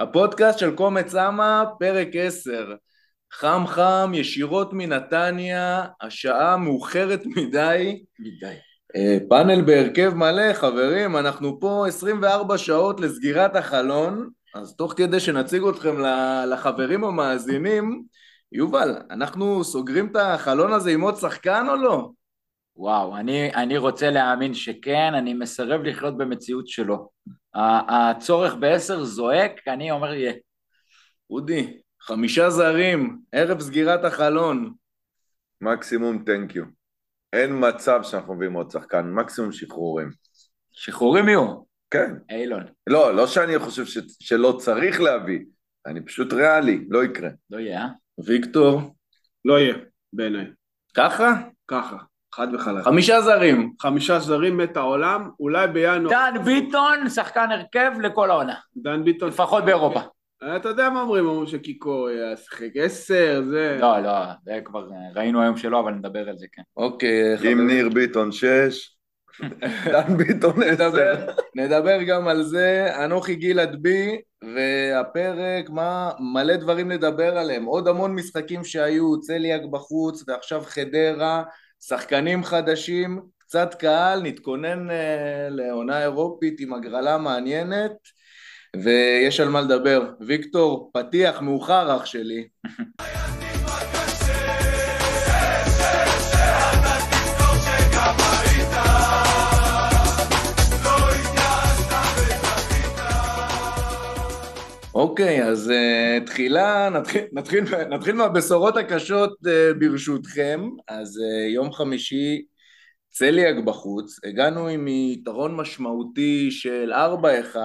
הפודקאסט של קומץ אמה, פרק 10. חם חם, ישירות מנתניה, השעה מאוחרת מדי. מדי. אה, פאנל בהרכב מלא, חברים, אנחנו פה 24 שעות לסגירת החלון, אז תוך כדי שנציג אתכם לחברים המאזינים, יובל, אנחנו סוגרים את החלון הזה עם עוד שחקן או לא? וואו, אני, אני רוצה להאמין שכן, אני מסרב לחיות במציאות שלו. הצורך בעשר זועק, אני אומר יהיה. אודי, חמישה זרים, ערב סגירת החלון. מקסימום תנק יו. אין מצב שאנחנו מביאים עוד שחקן, מקסימום שחרורים. שחרורים יהיו. כן. אילון, לא, לא שאני חושב ש... שלא צריך להביא, אני פשוט ריאלי, לא יקרה. לא יהיה, אה? ויקטור, לא יהיה, בעיניי. ככה? ככה, חד וחלק. חמישה זרים. חמישה זרים מת העולם, אולי בינואר. דן ביטון, שחקן הרכב לכל העונה. דן ביטון. לפחות באירופה. אתה יודע מה אומרים, אומרים שקיקו ישחק עשר, זה... לא, לא, זה כבר ראינו היום שלא, אבל נדבר על זה, כן. אוקיי, חברים. ניר ביטון שש, דן ביטון נדבר, עשר. נדבר גם על זה, אנוכי גלעד בי, והפרק, מה, מלא דברים לדבר עליהם, עוד המון משחקים שהיו, צליאק בחוץ, ועכשיו חדרה, שחקנים חדשים, קצת קהל, נתכונן אה, לעונה אירופית עם הגרלה מעניינת, ויש על מה לדבר. ויקטור, פתיח מאוחר אח שלי. אוקיי, אז uh, תחילה, נתחיל, נתחיל, נתחיל מהבשורות הקשות uh, ברשותכם. אז uh, יום חמישי צליאק בחוץ, הגענו עם יתרון משמעותי של 4-1,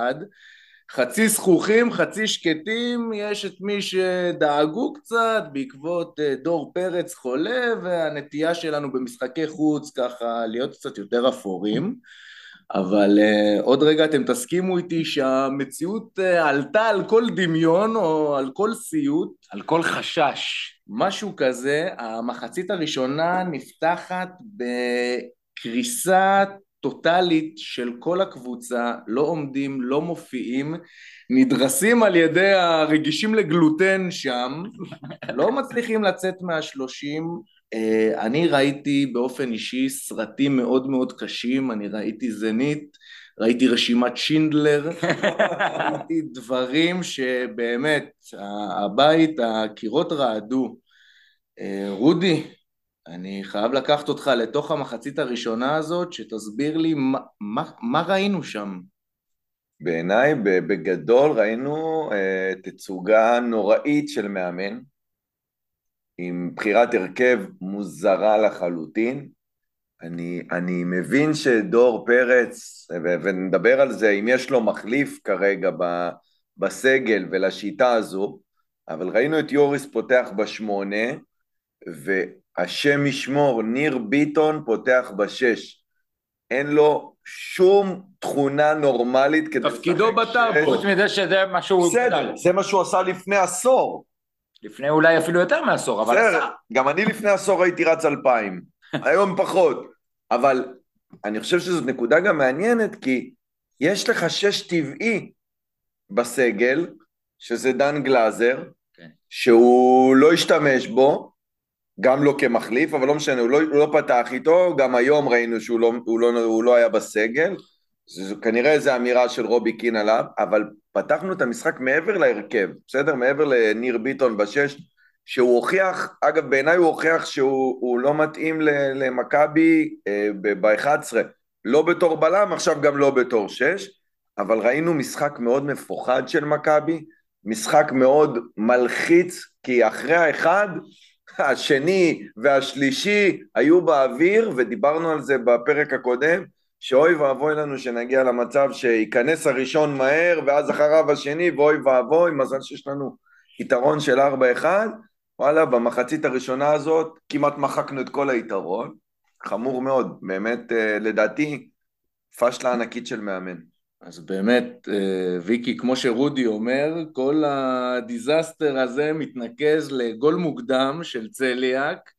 חצי זכוכים, חצי שקטים, יש את מי שדאגו קצת בעקבות דור פרץ חולה והנטייה שלנו במשחקי חוץ ככה להיות קצת יותר אפורים. אבל uh, עוד רגע אתם תסכימו איתי שהמציאות uh, עלתה על כל דמיון או על כל סיוט, על כל חשש. משהו כזה, המחצית הראשונה נפתחת בקריסה טוטאלית של כל הקבוצה, לא עומדים, לא מופיעים, נדרסים על ידי הרגישים לגלוטן שם, לא מצליחים לצאת מהשלושים, אני ראיתי באופן אישי סרטים מאוד מאוד קשים, אני ראיתי זנית, ראיתי רשימת שינדלר, ראיתי דברים שבאמת, הבית, הקירות רעדו. אה, רודי, אני חייב לקחת אותך לתוך המחצית הראשונה הזאת, שתסביר לי מה, מה, מה ראינו שם. בעיניי, בגדול, ראינו אה, תצוגה נוראית של מאמן, עם בחירת הרכב מוזרה לחלוטין. אני, אני מבין שדור פרץ, ו- ונדבר על זה, אם יש לו מחליף כרגע ב, בסגל ולשיטה הזו, אבל ראינו את יוריס פותח בשמונה, והשם ישמור, ניר ביטון פותח בשש. אין לו שום תכונה נורמלית כדי תפקידו לשחק בטאבו. שש. חוץ מזה שזה מה שהוא... בסדר, זה מה שהוא עשה לפני עשור. לפני אולי אפילו יותר מעשור, אבל בסדר. גם אני לפני עשור הייתי רץ אלפיים, היום פחות. אבל אני חושב שזאת נקודה גם מעניינת, כי יש לך שש טבעי בסגל, שזה דן גלאזר, כן. שהוא לא השתמש בו, גם לא כמחליף, אבל לא משנה, הוא לא, הוא לא פתח איתו, גם היום ראינו שהוא לא, הוא לא, הוא לא היה בסגל, זה, זה כנראה איזו אמירה של רובי קין עליו, אבל פתחנו את המשחק מעבר להרכב, בסדר? מעבר לניר ביטון בשש, שהוא הוכיח, אגב בעיניי הוא הוכיח שהוא הוא לא מתאים למכבי אה, ב-11, לא בתור בלם, עכשיו גם לא בתור שש, אבל ראינו משחק מאוד מפוחד של מכבי, משחק מאוד מלחיץ, כי אחרי האחד, השני והשלישי היו באוויר, ודיברנו על זה בפרק הקודם, שאוי ואבוי לנו שנגיע למצב שייכנס הראשון מהר, ואז אחריו השני, ואוי ואבוי, מזל שיש לנו יתרון של 4-1, וואלה, במחצית הראשונה הזאת כמעט מחקנו את כל היתרון, חמור מאוד, באמת, אה, לדעתי, פשלה ענקית של מאמן. אז באמת, אה, ויקי, כמו שרודי אומר, כל ה disaster הזה מתנקז לגול מוקדם של צליאק,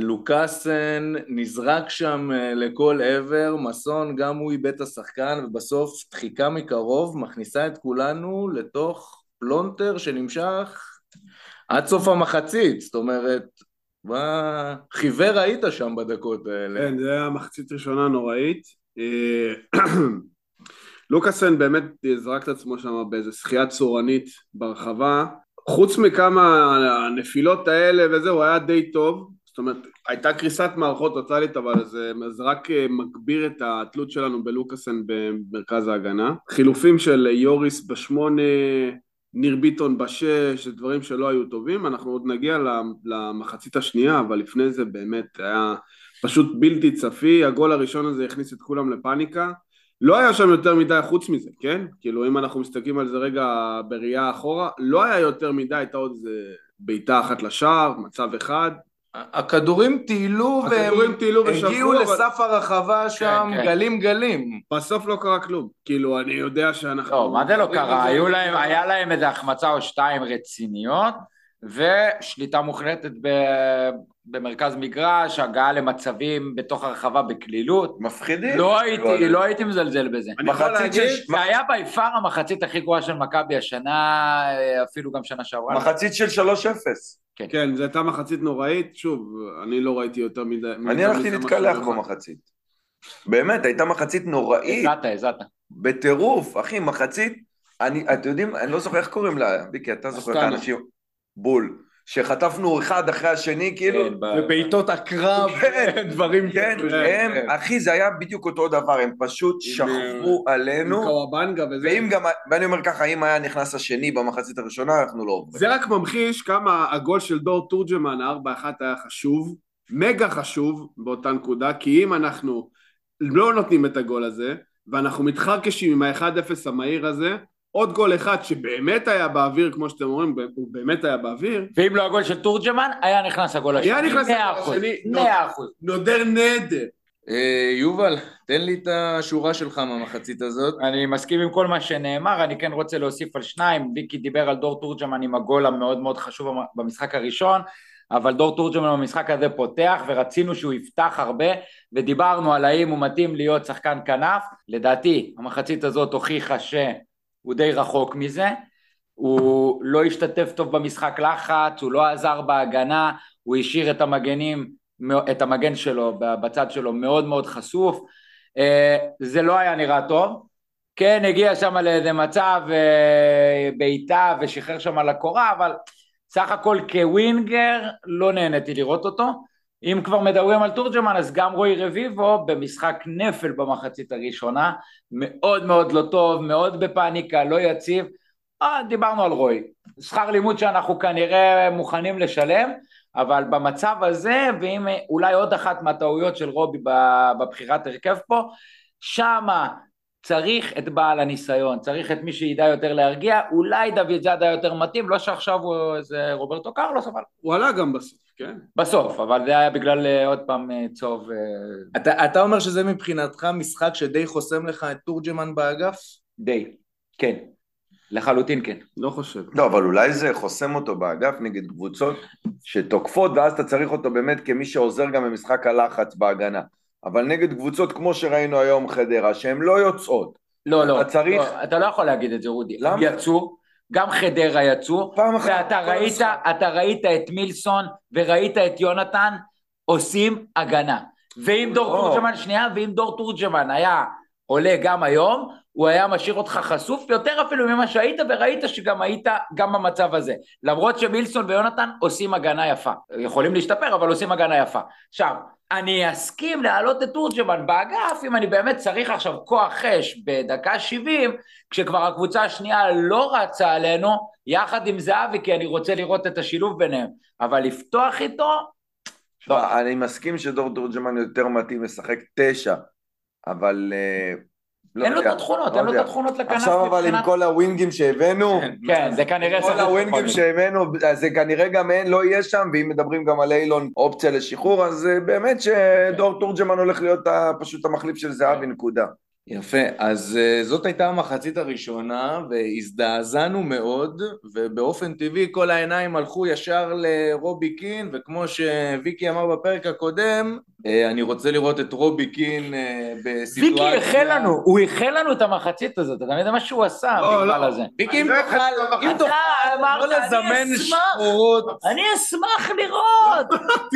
לוקאסן נזרק שם אה, לכל עבר, מסון גם הוא איבד את השחקן ובסוף דחיקה מקרוב מכניסה את כולנו לתוך פלונטר שנמשך עד סוף המחצית, זאת אומרת, מה חיוור היית שם בדקות האלה. כן, זה היה מחצית ראשונה נוראית. אה, לוקאסן באמת זרק את עצמו שם באיזה שחייה צורנית ברחבה. חוץ מכמה הנפילות האלה וזה, הוא היה די טוב. זאת אומרת, הייתה קריסת מערכות טוטאלית, אבל זה, זה רק אה, מגביר את התלות שלנו בלוקאסן במרכז ההגנה. חילופים של יוריס בשמונה, ניר ביטון בשש, דברים שלא היו טובים. אנחנו עוד נגיע למחצית השנייה, אבל לפני זה באמת היה פשוט בלתי צפי. הגול הראשון הזה הכניס את כולם לפאניקה. לא היה שם יותר מדי חוץ מזה, כן? כאילו אם אנחנו מסתכלים על זה רגע בראייה אחורה, לא היה יותר מדי, הייתה עוד איזה בעיטה אחת לשער, מצב אחד. הכדורים טיילו הכדורים טיילו והם ושפכו, הגיעו אבל- לסף הרחבה שם כן. גלים גלים. בסוף לא קרה כלום. כאילו, אני יודע שאנחנו... לא, מה זה לא קרה? זה- היו להם, היה להם איזה החמצה או שתיים רציניות, ושליטה מוחלטת ב- במרכז מגרש, הגעה למצבים בתוך הרחבה בקלילות. מפחידים. לא הייתי, לא הייתי מזלזל בזה. אני יכול מחצית להגיד... זה היה בי פאר המחצית הכי גרועה של מכבי השנה, אפילו גם שנה שעברה. מחצית של 3-0. כן, זו הייתה מחצית נוראית. שוב, אני לא ראיתי יותר מדי... אני הלכתי להתקלח במחצית. באמת, הייתה מחצית נוראית, הזעת, הזעת. בטירוף, אחי, מחצית, אני, אתם יודעים, אני לא זוכר איך קוראים לה, ויקי, אתה זוכר את. האנשים, בול, שחטפנו אחד אחרי השני, כאילו, כן, ב- ובעיטות הקרב, כן. דברים כן, כאלה. הם, אחי, זה היה בדיוק אותו דבר, הם פשוט עם, שכבו עם עלינו, קוואבנגה וזה. ואם גם, ואני אומר ככה, אם היה נכנס השני במחצית הראשונה, אנחנו לא עוברים. זה רק ממחיש כמה הגול של דור תורג'מן, ה-4-1 היה חשוב, מגה חשוב באותה נקודה, כי אם אנחנו לא נותנים את הגול הזה, ואנחנו מתחרקשים עם ה-1-0 המהיר הזה, עוד גול אחד שבאמת היה באוויר, כמו שאתם אומרים, הוא באמת היה באוויר, ואם לא הגול של תורג'מן, היה נכנס הגול השני. היה נכנס הגול השני. מאה אחוז. נודר נדר. אה, יובל, תן לי את השורה שלך מהמחצית הזאת. אני מסכים עם כל מה שנאמר, אני כן רוצה להוסיף על שניים, ויקי דיבר על דור תורג'מן עם הגול המאוד מאוד חשוב במשחק הראשון, אבל דור תורג'מן במשחק הזה פותח ורצינו שהוא יפתח הרבה ודיברנו על האם הוא מתאים להיות שחקן כנף, לדעתי המחצית הזאת הוכיחה שהוא די רחוק מזה, הוא לא השתתף טוב במשחק לחץ, הוא לא עזר בהגנה, הוא השאיר את המגנים, את המגן שלו בצד שלו מאוד מאוד חשוף, אה, זה לא היה נראה טוב, כן הגיע שם לאיזה מצב אה, בעיטה ושחרר שם לקורה, אבל סך הכל כווינגר לא נהניתי לראות אותו. אם כבר מדברים על תורג'מן אז גם רועי רביבו במשחק נפל במחצית הראשונה, מאוד מאוד לא טוב, מאוד בפאניקה, לא יציב. אה, דיברנו על רועי, שכר לימוד שאנחנו כנראה מוכנים לשלם, אבל במצב הזה, ואם אולי עוד אחת מהטעויות של רובי בבחירת הרכב פה, שמה צריך את בעל הניסיון, צריך את מי שידע יותר להרגיע, אולי דוד זאדה יותר מתאים, לא שעכשיו הוא איזה רוברטו קרלוס, אבל הוא עלה גם בסוף, כן? בסוף, אבל זה היה בגלל אה, עוד פעם אה, צהוב. אה, אתה, אתה אומר שזה מבחינתך משחק שדי חוסם לך את תורג'מן באגף? די, כן, לחלוטין כן. לא חושב. לא, אבל אולי זה חוסם אותו באגף נגד קבוצות שתוקפות, ואז אתה צריך אותו באמת כמי שעוזר גם במשחק הלחץ בהגנה. אבל נגד קבוצות כמו שראינו היום חדרה, שהן לא יוצאות. לא, לא, אתה צריך- לא, אתה לא יכול להגיד את זה, רודי. למה? יצאו, גם חדרה יצאו, פעם אחת. ואתה כל ראית, המשחק. אתה ראית את מילסון וראית את יונתן עושים הגנה. ואם דור לא. תורג'מן, שנייה, ואם דור תורג'מן היה עולה גם היום, הוא היה משאיר אותך חשוף יותר אפילו ממה שהיית, וראית שגם היית גם במצב הזה. למרות שמילסון ויונתן עושים הגנה יפה. יכולים להשתפר, אבל עושים הגנה יפה. עכשיו, אני אסכים להעלות את תורג'מן באגף אם אני באמת צריך עכשיו כוח אש בדקה 70, כשכבר הקבוצה השנייה לא רצה עלינו, יחד עם זהבי, כי אני רוצה לראות את השילוב ביניהם. אבל לפתוח איתו, לא, אני מסכים שדור תורג'מן יותר מתאים לשחק תשע, אבל... אה, לא אין לו את התכונות, לא אין לו את. התכונות לכנף עכשיו אבל עם. כל הווינגים שהבאנו, כן, זה כנראה... כל הווינגים. שהבאנו, אז זה כנראה גם אין, לא יהיה שם, ואם מדברים גם על אילון אופציה לשחרור, אז אה, באמת שדור תורג'מן הולך להיות פשוט המחליף של זהבי, נקודה. יפה, אז uh, זאת הייתה המחצית הראשונה והזדעזענו מאוד ובאופן טבעי כל העיניים הלכו ישר לרובי קין וכמו שוויקי אמר בפרק הקודם אני רוצה לראות את רובי קין uh, בסיטואציה... ויקי איחל לנו, הוא איחל לנו את המחצית הזאת, אתה יודע מה שהוא עשה, לא, המפעל לא. הזה. ויקי אם אני לא תוכל, אם תוכל אמרת, לא אני לזמן אשמח. שחורות אני אשמח לראות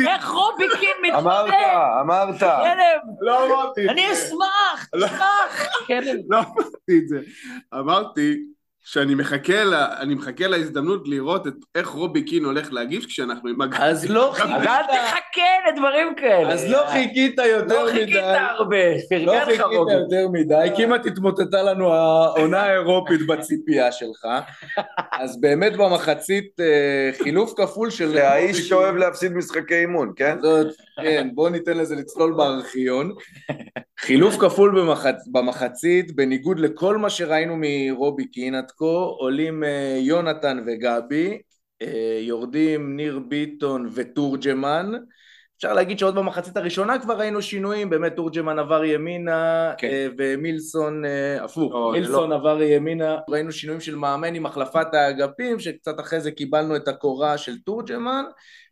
איך רובי קין אמרת, מתמודד. אמרת. כלב, לא אמרתי את אני זה. אשמח, לא. אשמח. כלב. לא אמרתי את זה. אמרתי שאני מחכה, לה, אני מחכה להזדמנות לראות את איך רובי קין הולך להגיב כשאנחנו עם הגב. אז לא חיכית, אל תחכה לדברים כאלה. אז לא חיכית יותר לא חיכית מדי הרבה, לא פרגן לך חיכית רובי. יותר מדי, כמעט התמוטטה לנו העונה האירופית בציפייה שלך. אז באמת במחצית אה, חילוף כפול של... האיש שאוהב להפסיד משחקי אימון, כן? זאת, כן, בוא ניתן לזה לצלול בארכיון. חילוף כפול במחצ... במחצית, בניגוד לכל מה שראינו מרובי קין עד כה, עולים אה, יונתן וגבי, אה, יורדים ניר ביטון ותורג'מן. אפשר להגיד שעוד במחצית הראשונה כבר ראינו שינויים, באמת תורג'מן עבר ימינה כן. אה, ומילסון, הפוך, לא, מילסון עבר ימינה, ראינו שינויים של מאמן עם החלפת האגפים, שקצת אחרי זה קיבלנו את הקורה של תורג'מן,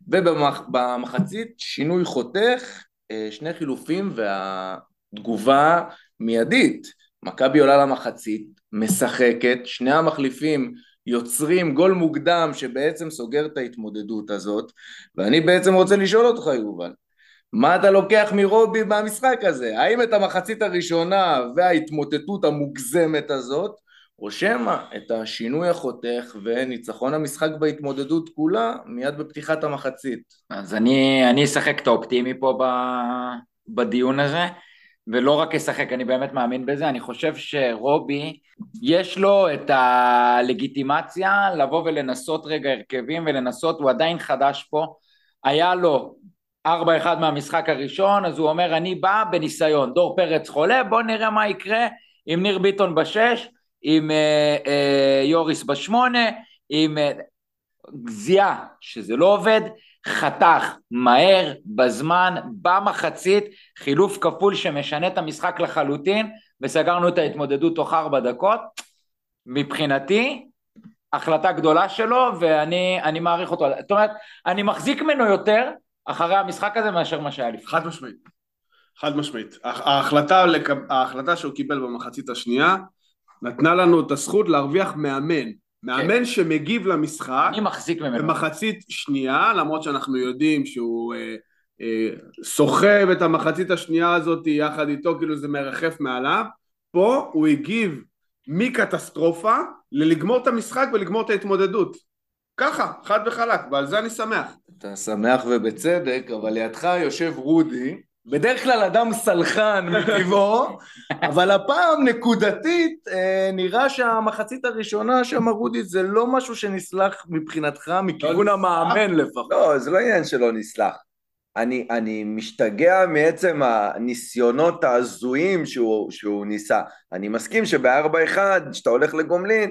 ובמחצית שינוי חותך, שני חילופים והתגובה מיידית. מכבי עולה למחצית, משחקת, שני המחליפים יוצרים גול מוקדם שבעצם סוגר את ההתמודדות הזאת, ואני בעצם רוצה לשאול אותך יובל, מה אתה לוקח מרובי במשחק הזה? האם את המחצית הראשונה וההתמוטטות המוגזמת הזאת, או שמא את השינוי החותך וניצחון המשחק בהתמודדות כולה מיד בפתיחת המחצית? אז אני, אני אשחק את האופטימי פה ב, בדיון הזה, ולא רק אשחק, אני באמת מאמין בזה, אני חושב שרובי, יש לו את הלגיטימציה לבוא ולנסות רגע הרכבים ולנסות, הוא עדיין חדש פה, היה לו 4-1 מהמשחק הראשון, אז הוא אומר אני בא בניסיון, דור פרץ חולה, בוא נראה מה יקרה עם ניר ביטון בשש, עם אה, אה, יוריס בשמונה, עם אה, זיהה שזה לא עובד, חתך מהר, בזמן, במחצית, חילוף כפול שמשנה את המשחק לחלוטין, וסגרנו את ההתמודדות תוך ארבע דקות. מבחינתי, החלטה גדולה שלו, ואני אני מעריך אותו. זאת אומרת, אני מחזיק ממנו יותר אחרי המשחק הזה מאשר מה שהיה לפני. חד משמעית. חד משמעית. ההחלטה, ההחלטה שהוא קיבל במחצית השנייה נתנה לנו את הזכות להרוויח מאמן. מאמן שמגיב למשחק אני מחזיק ממנו. במחצית שנייה, למרות שאנחנו יודעים שהוא אה, אה, סוחב את המחצית השנייה הזאת יחד איתו, כאילו זה מרחף מעליו. פה הוא הגיב מקטסטרופה ללגמור את המשחק ולגמור את ההתמודדות. ככה, חד וחלק, ועל זה אני שמח. אתה שמח ובצדק, אבל לידך יושב רודי, בדרך כלל אדם סלחן מטבעו, אבל הפעם נקודתית אה, נראה שהמחצית הראשונה שם רודי זה לא משהו שנסלח מבחינתך מכיוון לא המאמן לפחות. לא, זה לא עניין שלא נסלח. אני, אני משתגע מעצם הניסיונות ההזויים שהוא, שהוא ניסה. אני מסכים שב-4-1, כשאתה הולך לגומלין,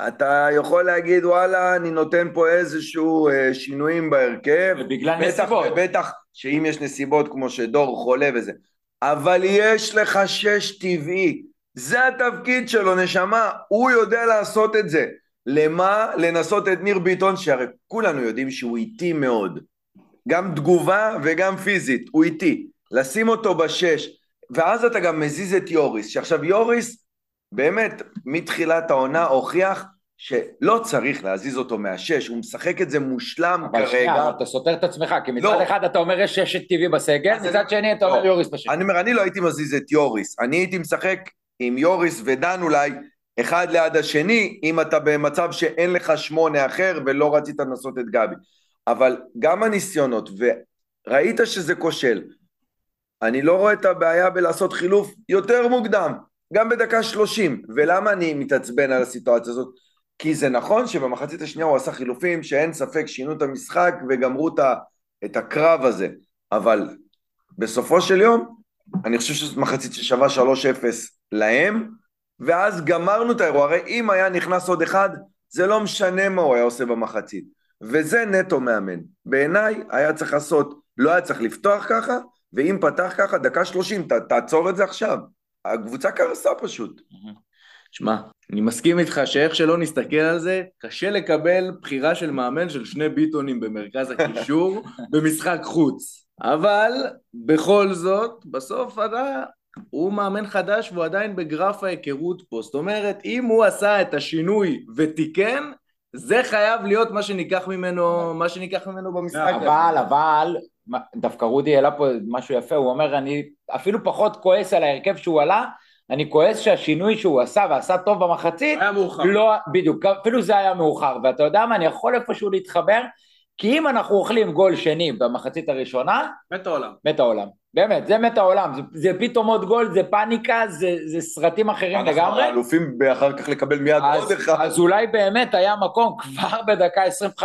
אתה יכול להגיד וואלה, אני נותן פה איזשהו אה, שינויים בהרכב. ובגלל בטח, נסיבות. בטח שאם יש נסיבות כמו שדור חולה וזה. אבל יש לך שש טבעי. זה התפקיד שלו, נשמה. הוא יודע לעשות את זה. למה לנסות את ניר ביטון, שהרי כולנו יודעים שהוא איטי מאוד. גם תגובה וגם פיזית, הוא איטי. לשים אותו בשש, ואז אתה גם מזיז את יוריס, שעכשיו יוריס באמת מתחילת העונה הוכיח שלא צריך להזיז אותו מהשש, הוא משחק את זה מושלם אבל שנייה, כרגע. אבל אתה סותר את עצמך, כי מצד לא. אחד אתה אומר יש ששת טבעי בסגל, מצד אני- שני אתה אומר לא. יוריס בשקל. אני אומר, אני לא הייתי מזיז את יוריס, אני הייתי משחק עם יוריס ודן אולי אחד ליד השני, אם אתה במצב שאין לך שמונה אחר ולא רצית לנסות את גבי. אבל גם הניסיונות, וראית שזה כושל, אני לא רואה את הבעיה בלעשות חילוף יותר מוקדם, גם בדקה שלושים. ולמה אני מתעצבן על הסיטואציה הזאת? כי זה נכון שבמחצית השנייה הוא עשה חילופים שאין ספק שינו את המשחק וגמרו את הקרב הזה, אבל בסופו של יום אני חושב שזאת מחצית ששווה 3-0 להם, ואז גמרנו את האירוע. הרי אם היה נכנס עוד אחד, זה לא משנה מה הוא היה עושה במחצית. וזה נטו מאמן. בעיניי היה צריך לעשות, לא היה צריך לפתוח ככה, ואם פתח ככה, דקה 30, ת, תעצור את זה עכשיו. הקבוצה קרסה פשוט. שמע, אני מסכים איתך שאיך שלא נסתכל על זה, קשה לקבל בחירה של מאמן של שני ביטונים במרכז הקישור במשחק חוץ. אבל בכל זאת, בסוף אתה, הוא מאמן חדש והוא עדיין בגרף ההיכרות פה. זאת אומרת, אם הוא עשה את השינוי ותיקן, זה חייב להיות מה שניקח ממנו, מה שניקח ממנו במשחק. אבל, אבל, דווקא רודי העלה פה משהו יפה, הוא אומר, אני אפילו פחות כועס על ההרכב שהוא עלה, אני כועס שהשינוי שהוא עשה ועשה טוב במחצית, היה מאוחר. לא, בדיוק, אפילו זה היה מאוחר, ואתה יודע מה, אני יכול איפשהו להתחבר, כי אם אנחנו אוכלים גול שני במחצית הראשונה, מת העולם. מת העולם. באמת, זה מת העולם, זה, זה פתאום עוד גול, זה פאניקה, זה, זה סרטים אחרים אנחנו לגמרי. אלופים באחר כך לקבל מיד אז, עוד אחד. אז אולי באמת היה מקום כבר בדקה 25-30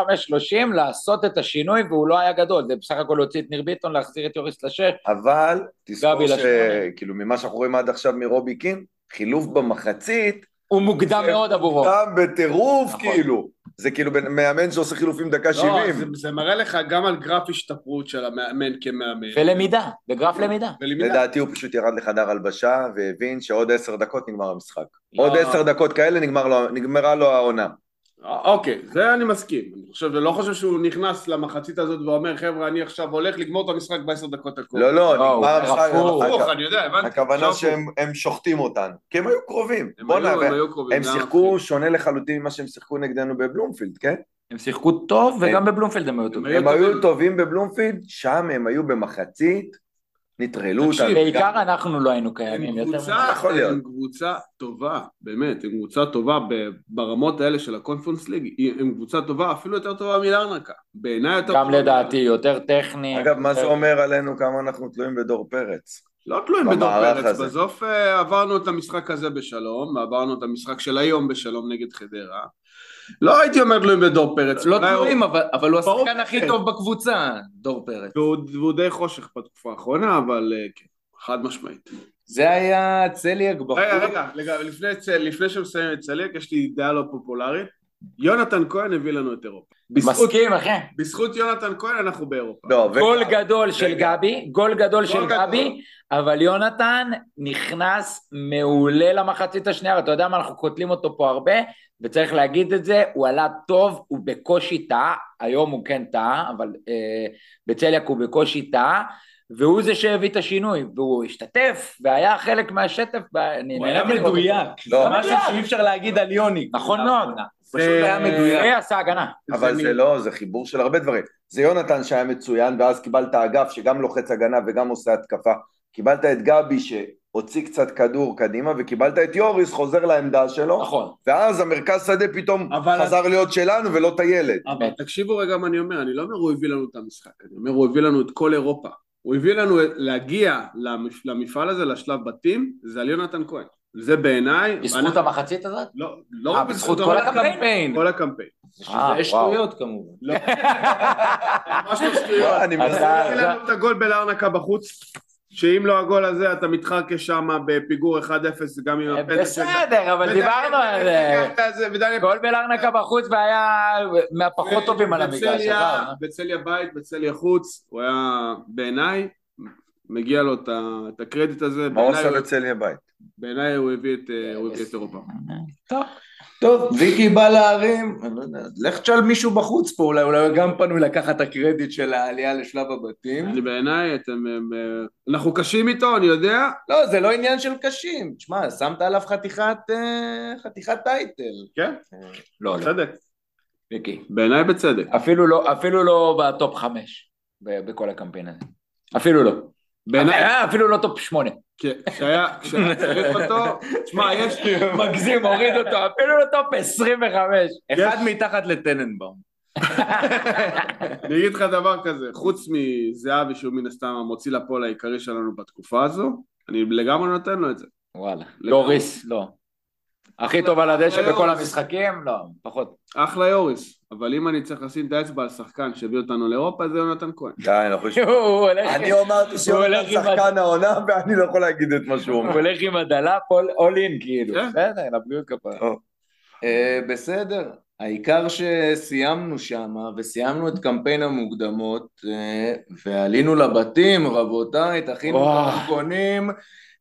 לעשות את השינוי והוא לא היה גדול, זה בסך הכל להוציא את ניר ביטון, להחזיר את יוריס לשש, אבל תזכור. שכאילו ממה שאנחנו רואים עד עכשיו מרובי קין, חילוף במחצית, הוא מוקדם מאוד עבורו. גם בטירוף נכון. כאילו. זה כאילו בין- מאמן שעושה חילופים דקה לא, 70. זה, זה מראה לך גם על גרף השתפרות של המאמן כמאמן. ולמידה, בגרף למידה. ולמידה. לדעתי הוא פשוט ירד לחדר הלבשה והבין שעוד עשר דקות נגמר המשחק. לא. עוד עשר דקות כאלה נגמר לו- נגמרה לו העונה. אוקיי, זה אני מסכים. אני חושב, לא חושב שהוא נכנס למחצית הזאת ואומר, חבר'ה, אני עכשיו הולך לגמור את המשחק בעשר דקות הקרובות. לא, לא, נגמר המשחק. הפוך. אני יודע, הבנתי. הכוונה שהם הם שוחטים אותנו. כי הם היו קרובים. הם היו- קרובים. הם שיחקו שונה לחלוטין ממה שהם שיחקו נגדנו בבלומפילד, כן? הם שיחקו טוב וגם בבלומפילד הם היו טובים. הם היו. טובים בבלומפילד, שם הם היו במחצית, נטרלו אותנו. בעיקר אנחנו לא היינו קיימים יותר. קבוצה, יכול להיות. הם קבוצה טובה, באמת, הם קבוצה טובה ברמות האלה של הקונפרנס ליג, הם קבוצה טובה, אפילו יותר טובה מלארנקה. בעיניי יותר גם טובה לדעתי יותר טכני. אגב, מה זה יותר- אומר עלינו כמה אנחנו תלויים בדור פרץ? לא תלויים בדור פרץ. בסוף אה, עברנו את המשחק הזה בשלום, ועברנו את המשחק של היום בשלום נגד חדרה. לא הייתי אומר תלויים בדור פרץ. לא הוא- תלויים, אבל, אבל הוא השחקן הכי כן. טוב בקבוצה, דור פרץ. והוא והוא די חושך בתקופה האחרונה, אבל אה, כן, חד משמעית. זה היה צליאק בחור. רגע, רגע, לפני צ- לפני שמסיים את צליאק, יש לי דעה לא פופולרית. יונתן כהן הביא לנו את אירופה. בזכות- מסכים אחי. בזכות יונתן כהן אנחנו באירופה. לא, ו- גול גדול של. גבי, גול גדול של גדול. גבי, אבל יונתן נכנס מעולה למחצית השנייה, ואתה יודע מה, אנחנו קוטלים אותו פה הרבה, וצריך להגיד את זה, הוא עלה טוב, הוא בקושי טעה, היום הוא כן טעה, אבל אה, בצליאק הוא בקושי טעה, והוא זה שהביא את השינוי, והוא השתתף, והיה חלק מהשטף, הוא היה. מדויק. לא. זה משהו שאי אפשר להגיד על יוני. נכון מאוד. פשוט היה מדויק. זה עשה הגנה. אבל זה לא, זה חיבור של הרבה דברים. זה יונתן שהיה מצוין, ואז קיבלת אגף שגם לוחץ הגנה וגם עושה התקפה. קיבלת את גבי שהוציא קצת כדור קדימה, וקיבלת את יוריס חוזר לעמדה שלו, נכון. ואז המרכז שדה פתאום אבל- חזר להיות שלנו ולא את הילד. אבל תקשיבו רגע מה אני אומר, אני לא אומר הוא הביא לנו את המשחק, אני אומר הוא הביא לנו את כל אירופה. הוא הביא לנו להגיע למפ- למפעל הזה, לשלב בתים, זה על יונתן כהן. זה בעיניי... בזכות אנחנו- המחצית הזאת? לא, לא אה, רק בזכות בזכות, כל הקמפיין? כל הקמפיין. אה, זה וואו. שטויות כמובן. לא. ממש לא שטויות. לא, אני מנסה... את הגול בלארנקה בחוץ, שאם לא הגול הזה אתה מתחרקש שם בפיגור 1-0 גם עם הפנדל של... בסדר, אבל דיברנו על זה. גול בלרנקה בחוץ והיה מהפחות טובים על המגרש. בצליה בית, בצליה חוץ, הוא היה בעיניי, מגיע לו את הקרדיט הזה, מה הוא עשה לעלייה לבית? בעיניי הוא הביא את אה, הוא הביא את אירופה. טוב. טוב, ויקי בא להרים, אני לא יודע, לך תשאל מישהו בחוץ פה, אולי אולי הוא גם פנוי לקחת את הקרדיט של העלייה לשלב הבתים. אני בעיניי, אתם, הם, אה, אנחנו קשים איתו, אני יודע, לא, זה לא עניין של קשים. תשמע, שמת עליו חתיכת, אה, חתיכת title. כן, לא, לא, צדק, ויקי. בעיניי בצדק. אפילו לא- אפילו לא ב top חמש ב- בכל הקמפיין הזה. אפילו לא. בעיניי, אפילו לא top שמונה. כן, כשהיה כשהיה צריך אותו, תשמע, יש, מגזים, הוריד אותו, אפילו לא top 25. אחד מתחת לטננבאום. אני אגיד לך דבר כזה, חוץ מזהבי שהוא מן הסתם המוציא לפועל העיקרי שלנו בתקופה הזו, אני לגמרי נותן לו את זה. וואלה. יוריס, לא. הכי טוב על הדשא בכל המשחקים? לא, פחות. אחלה יוריס, אבל אם אני צריך לשים את האצבע על שחקן שהביא אותנו לאירופה זה יונתן כהן. די, אנחנו... הוא הולך- אני אמרתי הוא שיונתן הולך עם שחקן העונה ואני לא יכול להגיד את מה שהוא הוא אומר. הולך עם הדלאפ אול אין כאילו. כן. בסדר, לבריאות כפרה. אה, בסדר. העיקר שסיימנו שם, וסיימנו את קמפיין המוקדמות, אה, ועלינו לבתים, רבותיי, תכינו. הדרכונים,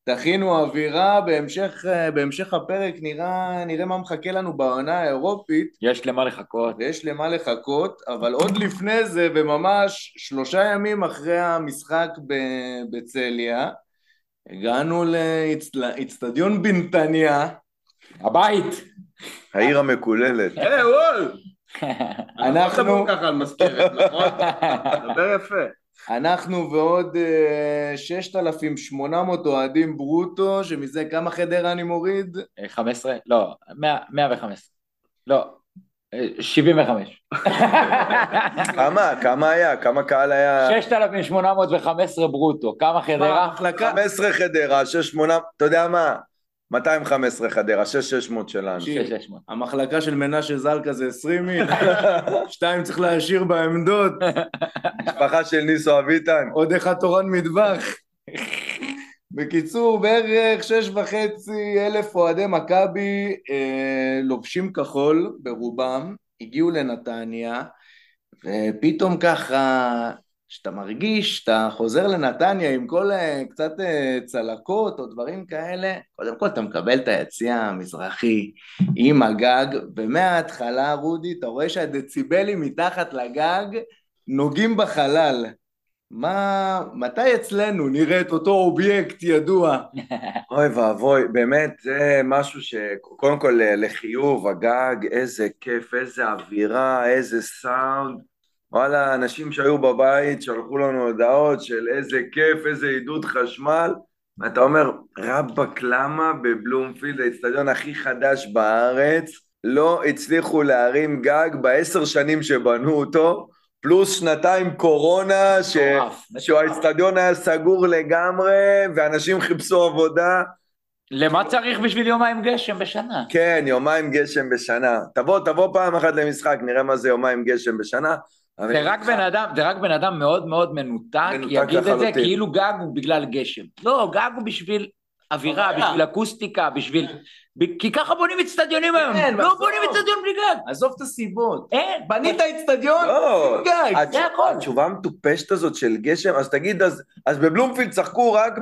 תכינו אווירה, בהמשך, אה, בהמשך הפרק נראה, נראה מה מחכה לנו בעונה האירופית. יש למה לחכות. ויש למה לחכות, אבל עוד לפני זה, וממש שלושה ימים אחרי המשחק בצליה, הגענו לאצטדיון בנתניה. הבית. העיר המקוללת. היי וול! אנחנו... אנחנו... ככה על מזכרת, נכון? דבר יפה. אנחנו ועוד אה, 6,800 אוהדים ברוטו, שמזה כמה חדרה אני מוריד? 15? לא, 100, 115. לא, אה, 75. כמה? כמה היה? כמה קהל היה? 6,815 ברוטו, כמה חדרה? המחלקה... 15 חדרה, 6, 8, אתה יודע מה? 215 חדרה, 6, 600 שלנו. 6,600. המחלקה של מנשה זלקה זה 20 איש, שתיים צריך להשאיר בעמדות, משפחה של ניסו אביטן. עוד אחד תורן מטבח. בקיצור, בערך שש וחצי אלף אוהדי מכבי אה, לובשים כחול ברובם, הגיעו לנתניה, ופתאום ככה, שאתה מרגיש, אתה חוזר לנתניה עם כל אה, קצת אה, צלקות או דברים כאלה, קודם כל אתה מקבל את היציע המזרחי עם הגג, ומההתחלה, רודי, אתה רואה שהדציבלים מתחת לגג נוגעים בחלל. מה, מתי אצלנו נראה את אותו אובייקט ידוע? אוי ואבוי, באמת, זה משהו שקודם כל לחיוב, הגג, איזה כיף, איזה אווירה, איזה סאונד. וואלה, אנשים שהיו בבית שלחו לנו הודעות של איזה כיף, איזה עידוד חשמל. ואתה אומר, רבאק, למה בבלומפילד, האצטדיון הכי חדש בארץ, לא הצליחו להרים גג בעשר שנים שבנו אותו, פלוס שנתיים קורונה, ש... שהאצטדיון היה סגור לגמרי, ואנשים חיפשו עבודה. למה צריך בשביל יומיים גשם בשנה? כן, יומיים גשם בשנה. תבוא, תבוא פעם אחת למשחק, נראה מה זה יומיים גשם בשנה. זה רק בן אדם, זה רק בן אדם מאוד מאוד מנותק, מנותק יגיד את זה לחלוטין. כאילו גג הוא בגלל גשם. לא, גג הוא בשביל אווירה. בשביל אקוסטיקה, בשביל... כי ככה בונים אצטדיונים היום. כן, לא. בונים אצטדיון בלי גג. עזוב את הסיבות. אין. בנית אצטדיון? לא, גג. זה הכל. התשובה המטופשת הזאת של גשם, אז תגיד, אז, אז בבלומפילד צחקו רק.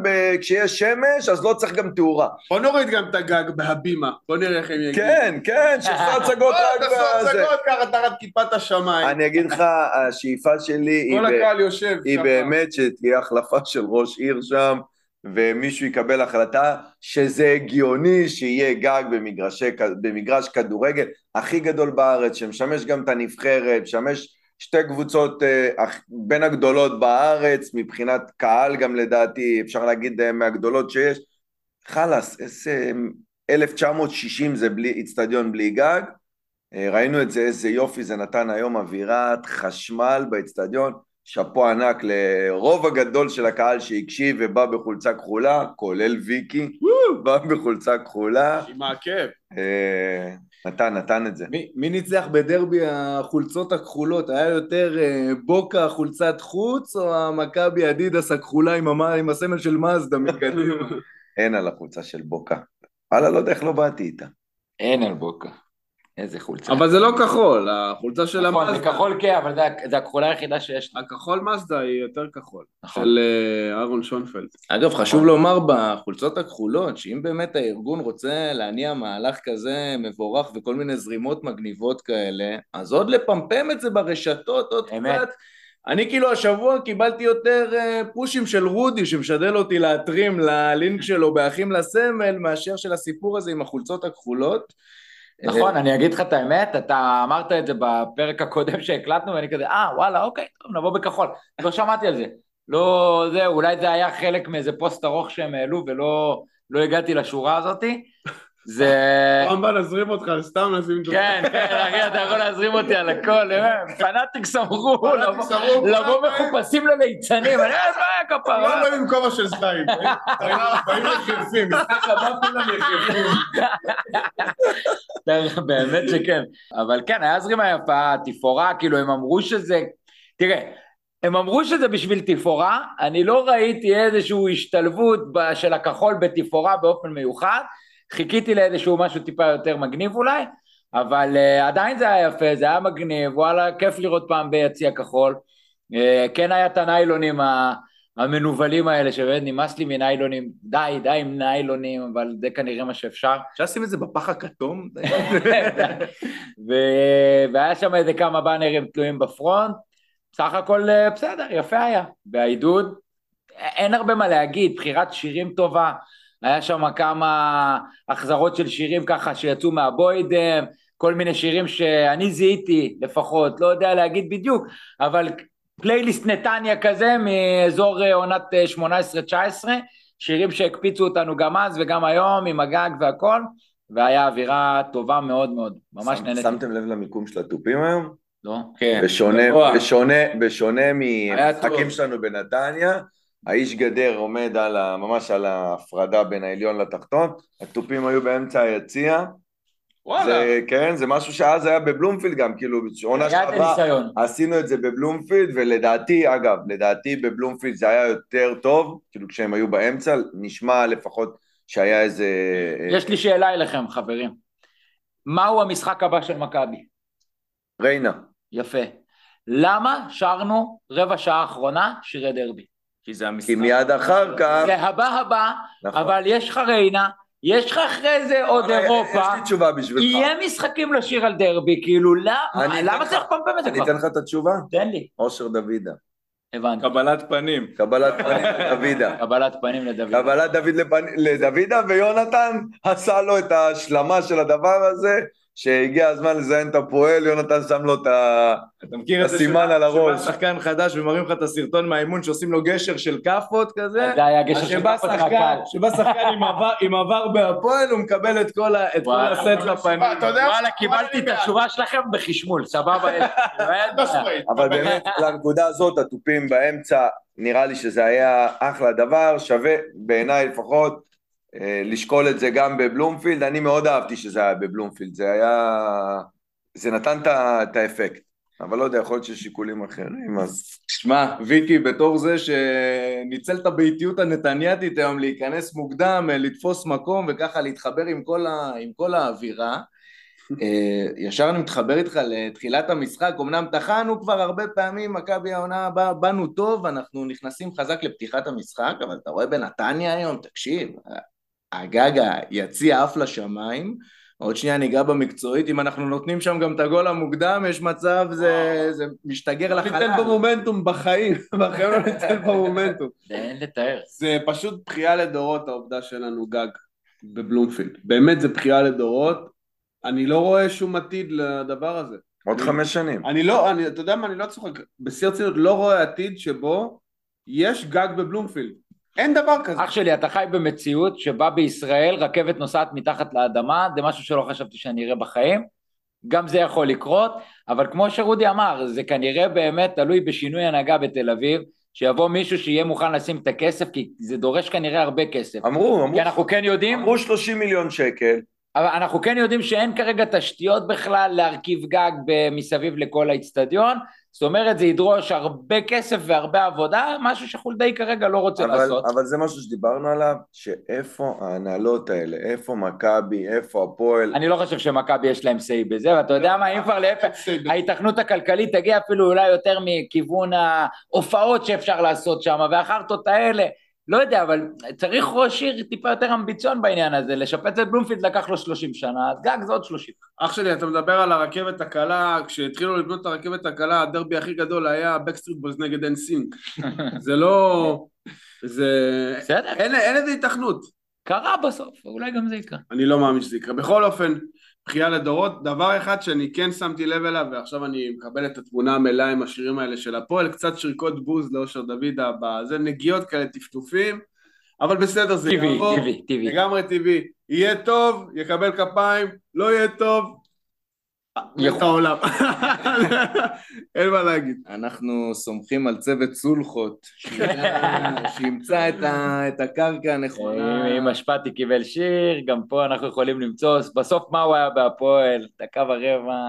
כשיש שמש, אז לא צריך גם תאורה. בוא נוריד גם את הגג בהבימה, בוא נראה איך הם יגידו. כן, כן, שעשו הצגות בוא, רק תעשו בזה. הצגות ככה תחת כיפת השמיים. אני אגיד לך, השאיפה שלי היא. באמת שתהיה החלפה של ראש עיר שם, ומישהו יקבל החלטה שזה הגיוני שיהיה גג במגרשי, במגרש כדורגל הכי גדול בארץ, שמשמש גם את הנבחרת, משמש שתי קבוצות אה, בין הגדולות בארץ, מבחינת קהל גם לדעתי, אפשר להגיד אה, מהגדולות שיש. חלאס, איזה 1960 זה בלי, בלי גג. אה, ראינו את זה, איזה יופי זה נתן היום אווירת חשמל באיצטדיון. שאפו ענק לרוב הגדול של הקהל שהקשיב ובא בחולצה כחולה, כולל ויקי, בא בחולצה כחולה. עם העקב. אה, נתן, נתן את זה. מי, מי ניצח בדרבי החולצות הכחולות? היה יותר אה, בוקה חולצת חוץ או המכבי אדידס הכחולה עם, המ... עם הסמל של מזדה מקדימה? אין על החולצה של בוקה. וואלה, לא יודע איך לא באתי איתה. אין על בוקה. איזה חולצה. אבל זה לא כחול, החולצה של נכון, זה המאזדה. כחול כן, אבל זה הכחולה היחידה שיש. הכחול מזדה היא יותר כחול. נכון. של אה, אהרון שונפלד. אגב, חשוב לומר בחולצות הכחולות, שאם באמת הארגון רוצה להניע מהלך כזה מבורך וכל מיני זרימות מגניבות כאלה, אז עוד לפמפם את זה ברשתות עוד. קצת. אני כאילו השבוע קיבלתי יותר אה, פושים של רודי שמשדל אותי להתרים ללינק שלו באחים לסמל מאשר של הסיפור הזה עם החולצות הכחולות. נכון, אני אגיד לך את האמת, אתה אמרת את זה בפרק הקודם שהקלטנו, ואני כזה, אה, וואלה, אוקיי, טוב, נבוא בכחול. לא שמעתי על זה. לא, זה, אולי זה היה חלק מאיזה פוסט ארוך שהם העלו, ולא לא הגעתי לשורה הזאתי. זה... פעם הבאה נזרים אותך, סתם נשים את כן, כן, אחי, אתה יכול להזרים אותי על הכל, אה, פנאטיק פנאטיקס לבוא- "אה, מחופשים לליצנים, אני אומר, מה הכפרה? לא באים עם כובע של זין, באים- באים יחפים, משחק הבא כולם יחפים. באמת שכן. אבל כן, היה זרימה יפה, תפאורה, כאילו הם אמרו שזה... תראה, הם אמרו שזה בשביל תפאורה, אני לא ראיתי איזושהי השתלבות של הכחול בתפאורה באופן מיוחד, חיכיתי לאיזשהו משהו טיפה יותר מגניב אולי, אבל uh, עדיין זה היה יפה, זה היה מגניב, וואלה, כיף לראות פעם ביציע כחול. Uh, כן היה את הניילונים המנוולים האלה, שבאמת נמאס לי מניילונים, די, די עם ניילונים, אבל זה כנראה מה שאפשר. אפשר לשים את זה בפח הכתום? ו- והיה שם איזה כמה באנרים תלויים בפרונט, סך הכל אה, בסדר, יפה היה. בעידוד, אין הרבה מה להגיד, בחירת שירים טובה, היה שם כמה החזרות של שירים ככה שיצאו מהבוידם, כל מיני שירים שאני זיהיתי לפחות, לא יודע להגיד בדיוק, אבל פלייליסט נתניה כזה מאזור אה, עונת 18-19, אה, שירים שהקפיצו אותנו גם אז וגם היום עם הגג והכל, והיה אווירה טובה מאוד מאוד, ממש שם, נהניתי. שמתם לב למיקום של התופים היום? לא? כן. בשונה. בשונה, בשונה מהמשחקים. שלנו בנתניה, האיש גדר עומד על ה, ממש על ההפרדה בין העליון לתחתון, התופים היו באמצע היציע, זה, כן, זה משהו שאז היה בבלומפילד גם, כאילו, עונה היה את שעברה. עשינו את זה בבלומפילד, ולדעתי, אגב, לדעתי בבלומפילד זה היה יותר טוב, כאילו כשהם היו באמצע, נשמע לפחות שהיה איזה... יש לי שאלה אליכם חברים, מהו המשחק הבא של מכבי? ריינה. יפה. למה שרנו רבע שעה אחרונה שירי דרבי? כי זה המשחק. כי מיד אחר כך... זה הבא הבא, נכון. אבל יש לך ריינה, יש לך אחרי זה עוד אירופה, יש לי תשובה בשבילך. יהיה משחקים לשיר על דרבי, כאילו למה אני צריך לפמפם את זה אני כבר? אתן לך את התשובה? תן לי. אושר דוידה. הבנתי. קבלת פנים. קבלת פנים לדוידה. קבלת פנים לדוד. קבלת דוד לפנ... לדוידה, ויונתן עשה לו את ההשלמה של הדבר הזה, שהגיע הזמן לזיין את הפועל, יונתן שם לו את ה... אתה מכיר את זה הסימן שבא- על הראש. שחקן חדש ומראים לך את הסרטון מהאימון שעושים לו גשר של כאפות כזה? זה היה גשר של שחקן, מהקהל. שבא שחקן עם עבר- בהפועל, הוא מקבל את כל. הסט לפנים. אתה יודע וואלה, קיבלתי את התשובה שלכם בחשמול, סבבה? אבל באמת, לנקודה הזאת, התופים באמצע, נראה לי שזה היה אחלה דבר, שווה, בעיניי לפחות, לשקול את זה גם בבלומפילד. אני מאוד אהבתי שזה היה בבלומפילד, זה היה... זה נתן את האפקט. אבל לא יודע, יכול להיות שיש שיקולים אחרים, אז... שמע, ויקי, בתור זה שניצל את הביתיות הנתניאתית היום להיכנס מוקדם, אה, לתפוס מקום וככה להתחבר עם כל, ה... עם כל האווירה, אה, ישר אני מתחבר איתך לתחילת המשחק, אמנם טחנו כבר הרבה פעמים, מכבי העונה הבאה, באנו טוב, אנחנו נכנסים חזק לפתיחת המשחק, אבל אתה רואה בנתניה היום, תקשיב, הגג היציע עף לשמיים, עוד שנייה ניגע במקצועית, אם אנחנו נותנים שם גם את הגול המוקדם, יש מצב, זה, זה משתגר לחלל. ניתן פה מומנטום בחיים, בחיים לא ניתן פה מומנטום. אין לתאר. זה פשוט בכייה לדורות העובדה שאין לנו גג בבלומפילד. באמת זה בכייה לדורות. אני לא רואה שום עתיד לדבר הזה. עוד חמש שנים. אני לא, אני, אתה יודע מה, אני לא צוחק, בשיא הרצינות לא רואה עתיד שבו יש גג בבלומפילד. אין דבר כזה. אח שלי, אתה חי במציאות שבה בישראל רכבת נוסעת מתחת לאדמה, זה משהו שלא חשבתי שאני אראה בחיים. גם זה יכול לקרות, אבל כמו שרודי אמר, זה כנראה באמת תלוי בשינוי הנהגה בתל אביב, שיבוא מישהו שיהיה מוכן לשים את הכסף, כי זה דורש כנראה הרבה כסף. אמרו, אמרו, כי אנחנו כן יודעים, אמרו 30 מיליון שקל, אבל אנחנו כן יודעים שאין כרגע תשתיות בכלל להרכיב גג מסביב לכל האיצטדיון, זאת אומרת זה ידרוש הרבה כסף והרבה עבודה, משהו שחולדאי כרגע לא רוצה אבל, לעשות. אבל זה משהו שדיברנו עליו, שאיפה ההנהלות האלה, איפה מכבי, איפה הפועל, אני לא חושב שמכבי יש להם say בזה, ואתה יודע מה, אם כבר להפך, ההיתכנות הכלכלית תגיע אפילו אולי יותר מכיוון ההופעות שאפשר לעשות שם, והחרטות האלה, לא יודע, אבל צריך ראש עיר טיפה יותר ambition בעניין הזה, לשפץ את בלומפילד לקח לו 30 שנה, אז גג זה עוד 30. אח שלי, אתה מדבר על הרכבת הקלה, כשהתחילו לבנות את הרכבת הקלה, הדרבי הכי גדול היה Backstreet Boys נגד NSYNC. זה לא... זה... בסדר, אין, אין לזה היתכנות. קרה בסוף, אולי גם זה יקרה. אני לא מאמין שזה יקרה. בכל אופן, בכייה לדורות, דבר אחד שאני כן שמתי לב אליו, ועכשיו אני מקבל את התמונה המלאה עם השירים האלה של הפועל, קצת שריקות בוז לאושר דוידה, זה נגיעות כאלה, טפטופים, אבל בסדר, זה טבעי, יעבור, טבעי, טבעי. לגמרי טבעי. יהיה טוב, יקבל כפיים, לא יהיה טוב. את העולם. אין מה להגיד. אנחנו סומכים על צוות סולחות, שידע- שימצא את הקרקע הנכונה. אם אשפטי קיבל שיר, גם פה אנחנו יכולים למצוא, בסוף מה הוא היה בהפועל, דקה ורבע,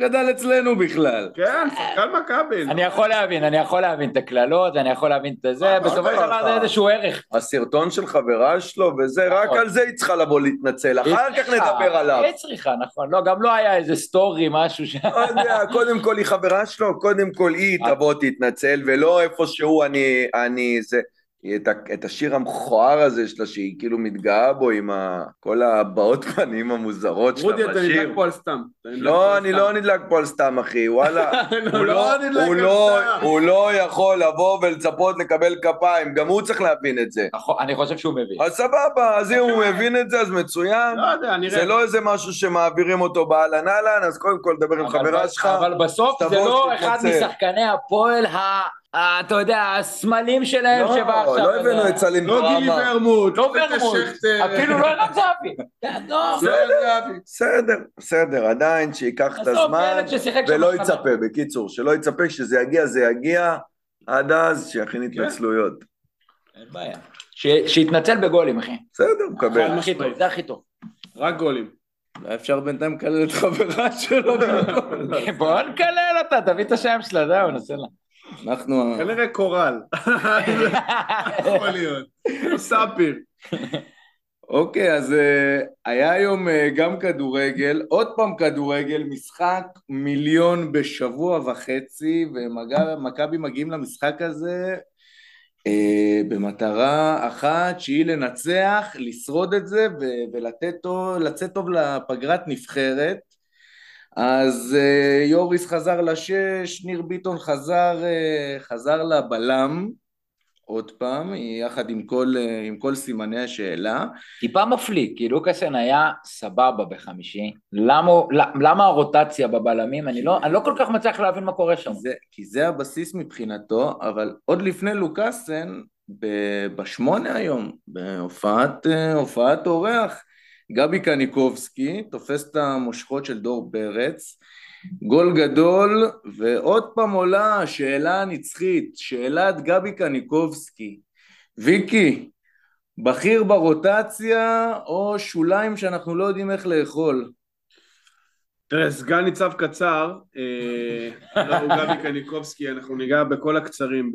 גדל אצלנו בכלל. כן, שחקן מכבי. אני יכול להבין, אני יכול להבין את הקללות, אני יכול להבין את זה, מה בסופו של קרה דבר לך? זה איזשהו ערך. הסרטון של חברה שלו וזה, רק נכון. על זה היא צריכה לבוא להתנצל, אחר כך נדבר עליו. היא צריכה, נכון. לא, גם לא היה איזה סטורי, משהו ש... לא יודע, קודם כל היא חברה שלו, קודם כל היא תבוא תתנצל, ולא איפשהו אני, אני זה, את, ה- את השיר המכוער הזה שלה, שהיא כאילו מתגאה בו עם ה, כל הבעות פנים המוזרות רודי, שלה אתה בשיר. נדלק פה על סתם. אתה לא, אני. לא נדלק פה על סתם, אחי, וואלה. לא, הוא לא לא- הוא לא- לא יכול לבוא ולצפות לקבל כפיים, גם הוא צריך להבין את זה. נכון, אני חושב שהוא מבין. אז סבבה, אז אם הוא מבין את זה, אז מצוין. לא יודע, נראה. זה לא איזה משהו שמעבירים אותו באהלן אהלן, אז קודם כל דבר עם חברה שלך. אבל בסוף זה לא אחד. משחקני הפועל, ה- אתה יודע, הסמלים שלהם לא, שבא עכשיו. לא הבאנו את סלים לא גילי. ורמוט. לא לא ורמוט. אפילו לא ערן זהבי. לא, בסדר. בסדר, בסדר, עדיין שייקח את הזמן ולא. יצפה, בקיצור, שלא יצפה, כשזה יגיע זה יגיע, עד אז שיכין התנצלויות. אין בעיה. שיתנצל בגולים, אחי. בסדר, מקבל. זה הכי טוב, זה הכי טוב. רק גולים. אולי אפשר בינתיים לקלל את חברה שלו. בוא נקלל אותה, תביא את השם שלה, זהו, נעשה לה. אנחנו... כנראה קורל. יכול להיות. ספיר. אוקיי, אז אה, היה היום אה, גם כדורגל, עוד פעם כדורגל, משחק מיליון בשבוע וחצי, ומכבי מגיעים למשחק הזה אה, במטרה אחת, שהיא לנצח, לשרוד את זה ו- ולתת טוב, לצאת טוב לפגרת נבחרת. אז אה, יוריס חזר לשש, ניר ביטון חזר, אה, חזר לבלם, עוד פעם, יחד עם כל, אה, עם כל סימני השאלה. טיפה מפליא, כי לוקאסן היה סבבה בחמישי. למה, למה הרוטציה בבלמים? אני לא, אני לא כל כך מצליח להבין מה קורה שם. זה, כי זה הבסיס מבחינתו, אבל עוד לפני לוקאסן, ב- בשמונה היום, בהופעת הופעת אורח, גבי קניקובסקי תופס את המושכות של דור פרץ, גול גדול, ועוד פעם עולה השאלה הנצחית, שאלת גבי קניקובסקי. ויקי, בכיר ברוטציה או שוליים שאנחנו לא יודעים איך לאכול? תראה, סגן ניצב קצר, אה, לא, הוא גבי קניקובסקי, אנחנו ניגע בכל הקצרים.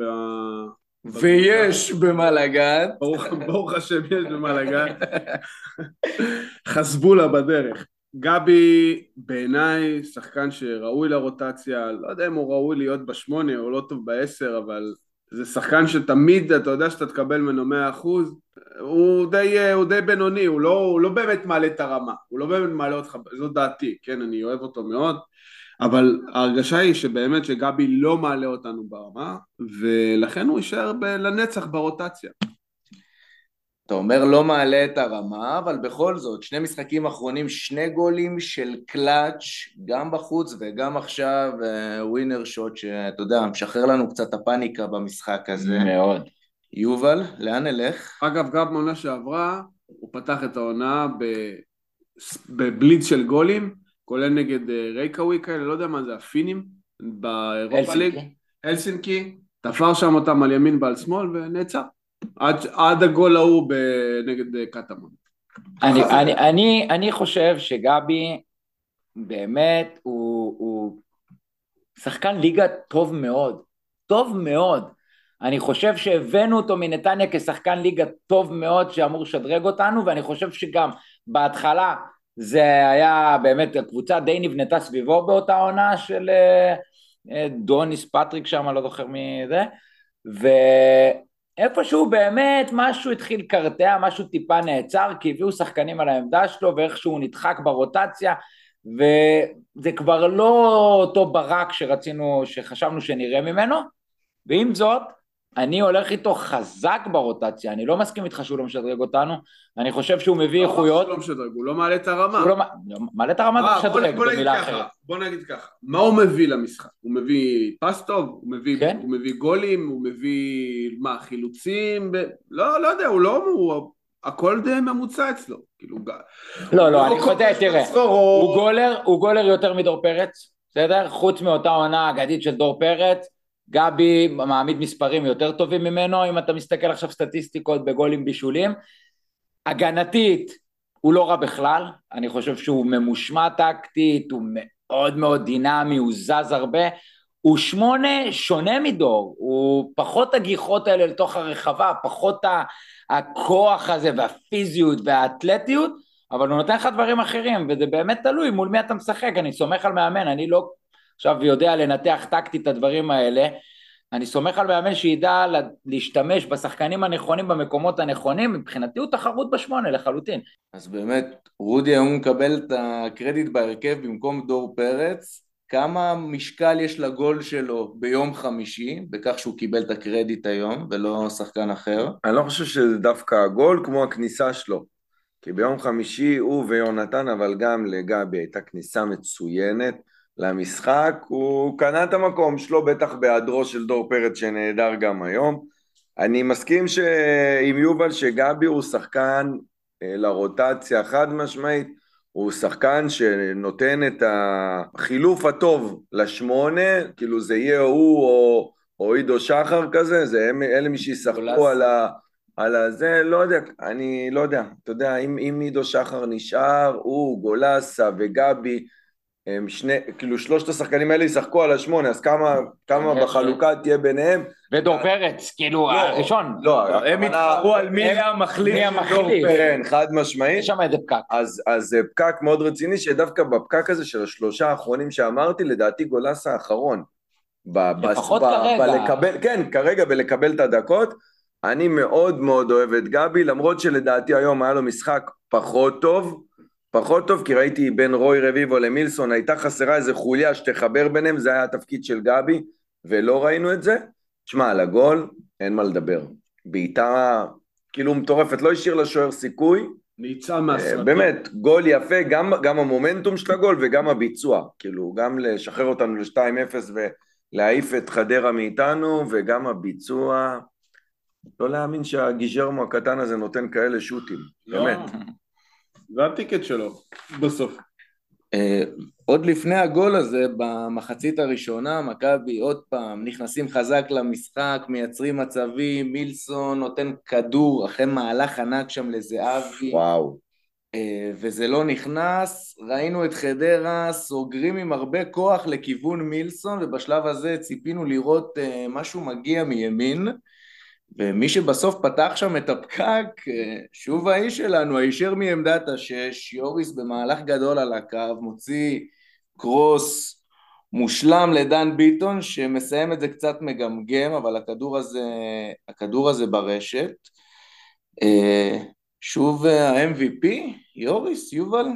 ויש במה לגעת. ברוך ברוך השם יש במה לגעת. חסבולה בדרך. גבי בעיניי שחקן שראוי לרוטציה, לא יודע אם הוא ראוי להיות בשמונה או לא טוב בעשר, אבל זה שחקן שתמיד אתה יודע שאתה תקבל ממנו מאה אחוז, הוא די, הוא די בינוני, הוא לא, הוא לא באמת מעלה את הרמה, הוא לא באמת מעלה אותך, זו דעתי, כן, אני אוהב אותו מאוד, אבל ההרגשה היא שבאמת שגבי לא מעלה אותנו ברמה, ולכן הוא יישאר ב- לנצח ברוטציה. אתה אומר לא מעלה את הרמה, אבל בכל זאת, שני משחקים אחרונים, שני גולים של קלאץ', גם בחוץ וגם עכשיו אה, ווינר שוט, שאתה יודע, משחרר לנו קצת הפאניקה במשחק הזה. מאוד. יובל, לאן נלך? אגב, גם בעונה שעברה, הוא פתח את העונה בבליץ של גולים, כולל נגד אה, רייקאווי כאלה, לא יודע מה זה, הפינים, באירופה ליג, הלסינקי. תפר שם אותם על ימין ועל שמאל ונעצר. עד, עד הגול ההוא נגד אה, קטמון. אני, אני, אני, אני חושב שגבי באמת הוא, הוא שחקן ליגה טוב מאוד, טוב מאוד. אני חושב שהבאנו אותו מנתניה כשחקן ליגה טוב מאוד שאמור לשדרג אותנו, ואני חושב שגם בהתחלה זה היה באמת, הקבוצה די נבנתה סביבו באותה עונה של אה, אה, דוניס פטריק שם, לא זוכר מי זה, ואיפשהו באמת משהו התחיל לקרטע, משהו טיפה נעצר, כי הביאו שחקנים על העמדה שלו ואיכשהו הוא נדחק ברוטציה, וזה כבר לא אותו ברק שרצינו, שחשבנו שנראה ממנו, ועם זאת, אני הולך איתו חזק ברוטציה, אני לא מסכים איתך שהוא לא משדרג אותנו, אני חושב שהוא מביא איכויות, הוא לא משדרג, הוא לא מעלה את הרמה. הוא לא מ- מעלה את הרמה אה, זה בוא- משדרג, במילה אחרת. בוא נגיד ככה, מה הוא מביא למשחק? הוא מביא פס טוב? הוא מביא, כן. הוא מביא גולים? הוא מביא, מה, חילוצים? ב... לא, לא יודע, הוא לא, הוא, הכל די ממוצע אצלו. כאילו, לא, לא, אני חושב, כובש תראה, בספרות. הוא גולר, הוא גולר יותר מדור פרץ, בסדר? חוץ מאותה עונה אגדית של דור פרץ, גבי מעמיד מספרים יותר טובים ממנו, אם אתה מסתכל עכשיו סטטיסטיקות בגולים בישולים. הגנתית, הוא לא רע בכלל, אני חושב שהוא ממושמע טקטית, הוא מאוד מאוד דינמי, הוא זז הרבה, הוא שמונה שונה מדור, הוא פחות הגיחות האלה לתוך הרחבה, פחות הכוח הזה והפיזיות והאתלטיות, אבל הוא נותן לך דברים אחרים, וזה באמת תלוי מול מי אתה משחק, אני סומך על מאמן, אני לא עכשיו יודע לנתח טקטית את הדברים האלה, אני סומך על מאמן שידע להשתמש בשחקנים הנכונים במקומות הנכונים, מבחינתי הוא תחרות בשמונה לחלוטין. אז באמת, רודי היום מקבל את הקרדיט בהרכב במקום דור פרץ, כמה משקל יש לגול שלו ביום חמישי, בכך שהוא קיבל את הקרדיט היום ולא שחקן אחר? אני לא חושב שזה דווקא הגול כמו הכניסה שלו. כי ביום חמישי הוא ויונתן, אבל גם לגבי הייתה כניסה מצוינת למשחק. הוא קנה את המקום שלו, בטח בהיעדרו של דור פרץ שנהדר גם היום. אני מסכים ש... עם יובל שגבי הוא שחקן אה, לרוטציה חד משמעית. הוא שחקן שנותן את החילוף הטוב לשמונה, כאילו זה יהיה הוא או, או עידו שחר כזה, זה הם, אלה מי שישחקו על, ה, על הזה, לא יודע, אני לא יודע, אתה יודע, אם, אם עידו שחר נשאר, הוא, גולסה וגבי, שני, כאילו שלושת השחקנים האלה ישחקו על השמונה, אז כמה, כמה בחלוקה תהיה ביניהם? ודור פרץ, כאילו לא, הראשון. לא, הם יתחרו על מי המחליף של דור פרץ. כן, חד משמעית. יש שם איזה פקק. אז, אז זה פקק מאוד רציני, שדווקא בפקק הזה של השלושה האחרונים שאמרתי, לדעתי גולס האחרון. לפחות כרגע. בלקבל, כן, כרגע בלקבל את הדקות. אני מאוד מאוד אוהב את גבי, למרות שלדעתי היום היה לו משחק פחות טוב. פחות טוב, כי ראיתי בין רוי רביבו למילסון, הייתה חסרה איזה חוליה שתחבר ביניהם, זה היה התפקיד של גבי, ולא ראינו את זה. תשמע, על הגול, אין מה לדבר. בעיטה כאילו מטורפת, לא השאיר לשוער סיכוי. ניצה מהסרטים. באמת, גול יפה, גם, גם המומנטום של הגול וגם הביצוע. כאילו, גם לשחרר אותנו ל-2-0 ולהעיף את חדרה מאיתנו, וגם הביצוע. לא להאמין שהגיז'רמו הקטן הזה נותן כאלה שוטים, לא. באמת. זה הטיקט שלו, בסוף. Uh, עוד לפני הגול הזה, במחצית הראשונה, מכבי עוד פעם נכנסים חזק למשחק, מייצרים מצבים, מילסון נותן כדור אחרי מהלך ענק שם לזהבי. וואו. Uh, וזה לא נכנס, ראינו את חדרה סוגרים עם הרבה כוח לכיוון מילסון, ובשלב הזה ציפינו לראות uh, משהו מגיע מימין. ומי שבסוף פתח שם את הפקק, שוב האיש שלנו, הישר מעמדת השש, יוריס במהלך גדול על הקו, מוציא קרוס מושלם לדן ביטון, שמסיים את זה קצת מגמגם, אבל הכדור הזה, הכדור הזה ברשת. שוב ה-MVP, יוריס, יובל?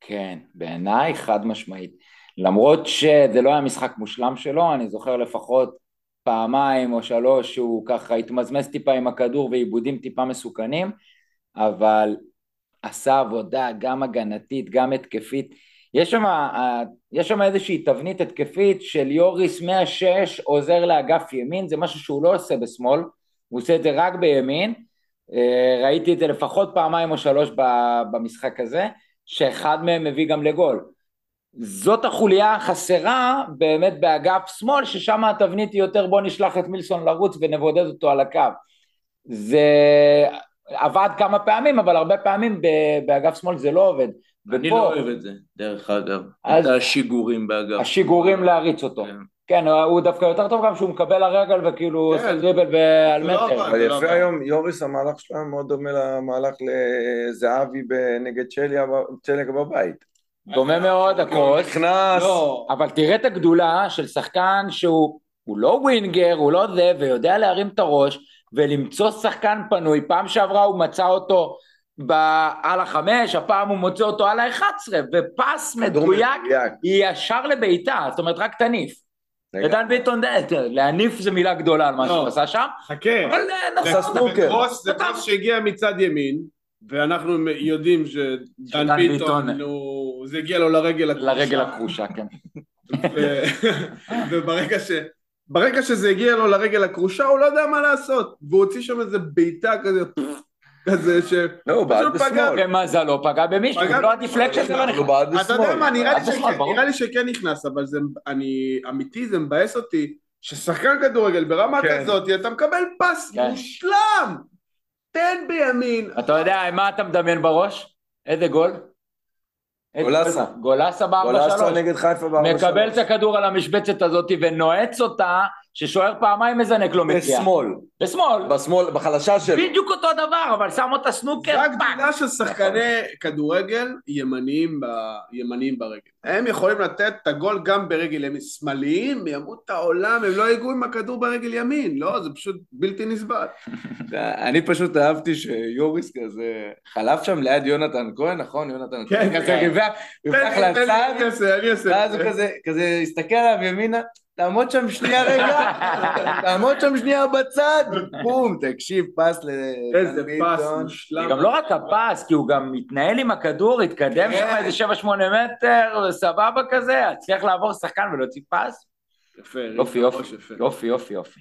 כן, בעיניי חד משמעית. למרות שזה לא היה משחק מושלם שלו, אני זוכר לפחות פעמיים או שלוש שהוא ככה התמזמז טיפה עם הכדור ועיבודים טיפה מסוכנים, אבל עשה עבודה גם הגנתית, גם התקפית. יש שם, יש שם איזושהי תבנית התקפית של יוריס מהשש עוזר לאגף ימין, זה משהו שהוא לא עושה בשמאל, הוא עושה את זה רק בימין, אה, ראיתי את זה לפחות פעמיים או שלוש במשחק הזה, שאחד מהם מביא גם לגול. זאת החוליה החסרה באמת באגף שמאל, ששם התבנית היא יותר בוא נשלח את מילסון לרוץ ונבודד אותו על הקו. זה עבד כמה פעמים, אבל הרבה פעמים באגף שמאל זה לא עובד. אני ופה, לא אוהב את זה, דרך אגב. את השיגורים באגף. השיגורים להריץ אותו. כן. כן, הוא דווקא יותר טוב גם שהוא מקבל הרגל וכאילו כן. עושה דריבל ועל לא מטר. אבל יפה לא היום, יוריס המהלך שלהם מאוד דומה למהלך לזהבי נגד צ'ליה בבית. דומה מאוד הקרוס, נכנס, לא. אבל תראה את הגדולה של שחקן שהוא לא ווינגר, הוא לא זה, ויודע להרים את הראש ולמצוא שחקן פנוי, פעם שעברה הוא מצא אותו על החמש, הפעם הוא מוצא אותו על האחת עשרה, ופס מדויק, ישר לבעיטה, זאת אומרת רק תניף. ודן ביטון, להניף זה מילה גדולה על מה לא. שהוא עשה שם, חכה, אבל אה, נכון, זה קרוס שהגיע מצד ימין, ואנחנו יודעים שדן ביטון, הוא, זה הגיע לו לרגל החלשה. לרגל החלשה, כן. וברגע ש... ברגע שזה הגיע לו לרגל החלשה, הוא לא יודע מה לעשות. והוא הוציא שם איזה בעיטה כזה, כזה ש... לא, הוא בעט בשמאל. ומזל לא פגע במישהו, לא ה deflection שלו נכנס. הוא בעט בשמאל. אתה יודע מה, נראה לי שכן נכנס, אבל זה, אני, אמיתי, זה מבאס אותי, ששחקן כדורגל ברמה כן. כזאת, אתה מקבל פס כן. מושלם! תן בימין. אתה יודע, מה אתה מדמיין בראש? איזה גול? גולסה. גולסה גולסה ב-4-3. נגד חיפה בארבע מקבל את שלוש. הכדור על המשבצת הזאת ונועץ אותה, ששוער פעמיים מזנק לו מגיע. בשמאל, בשמאל. בשמאל, בחלשה שלו. בדיוק אותו דבר, אבל שם אותה סנוקר, זה פאק. הגדילה של שחקני כדורגל ימניים, ב... ימניים ברגל. הם יכולים לתת את הגול גם ברגל ימין. שמאליים, ימות את העולם, הם לא יגעו עם הכדור ברגל ימין. לא, זה פשוט בלתי נסבל. אני פשוט אהבתי שיוריס כזה חלף שם ליד יונתן כהן, נכון? יונתן כן, כהן כזה כן. ריווח, ריווח לי, לצד. ואז הוא כזה, כזה הסתכל עליו ימינה, תעמוד שם שנייה רגע, תעמוד שם שנייה בצד, בום, תקשיב, פס ל... איזה פס. מושלם. גם לא רק הפס, כי הוא גם מתנהל עם הכדור, התקדם כן. שם איזה 7-8 מטר, סבבה כזה, הצליח לעבור שחקן ולהוציא פס. יפה, יופי, יופי. יופי, יופי, יופי.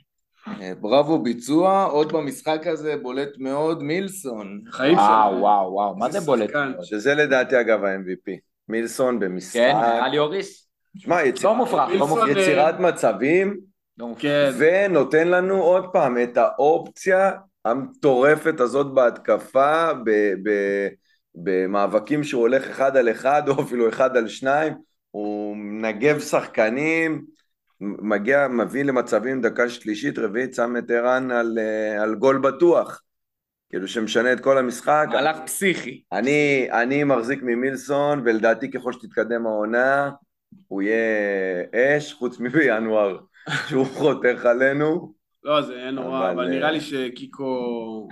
אה, בראבו ביצוע, עוד במשחק הזה בולט מאוד מילסון. חיים וואו, שלו. וואו, וואו, מה זה בולט? שזה לדעתי אגב ה-MVP. מילסון במשחק. כן, על יוריס? שמע, לא לא מילסון, מופרך. יצירת מצבים, לא. כן. ונותן לנו עוד פעם את האופציה המטורפת הזאת בהתקפה, ב- ב- במאבקים שהוא הולך אחד על אחד, או אפילו אחד על שניים, הוא מנגב שחקנים, מגיע, מביא למצבים דקה שלישית, רביעית, שם את ערן על, אה, על גול בטוח. כאילו שמשנה את כל המשחק. מהלך פסיכי. אני, אני מחזיק ממילסון, ולדעתי ככל שתתקדם העונה, הוא יהיה אש, חוץ מבינואר, שהוא חותך עלינו. לא, זה היה נורא, אבל, אבל אה, נראה לי שקיקו...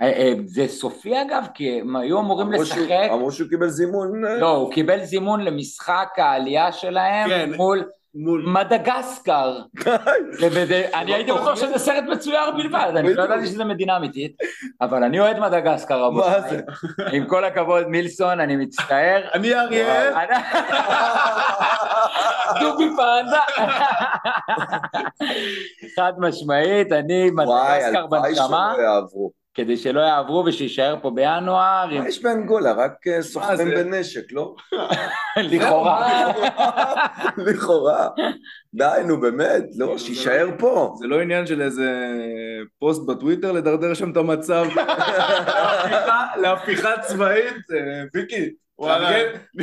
אה, אה, זה סופי אגב, כי הם היו אמורים שהוא- לשחק, אמרו שהוא קיבל זימון. אה, לא, הוא קיבל זימון למשחק העלייה שלהם כן. מול מול... מדגסקר. אני הייתי בטוח שזה סרט מצויר בלבד, אני לא. ידעתי שזה מדינה אמיתית, אבל אני אוהד מדגסקר מה רבותיי. זה? עם כל הכבוד מילסון, אני מצטער. אני אריה, דובי פנדה. חד משמעית, אני וואי, מדגסקר הלוואי בנשמה, שלא יעברו. כדי שלא יעברו ושיישאר פה בינואר, מה יש באנגולה? רק אה, סוחרים? בנשק, לא? לכאורה. לכאורה. די, נו באמת, לא, שיישאר פה. זה לא עניין של איזה פוסט בטוויטר לדרדר שם את המצב להפיכה- צבאית, אה, ויקי,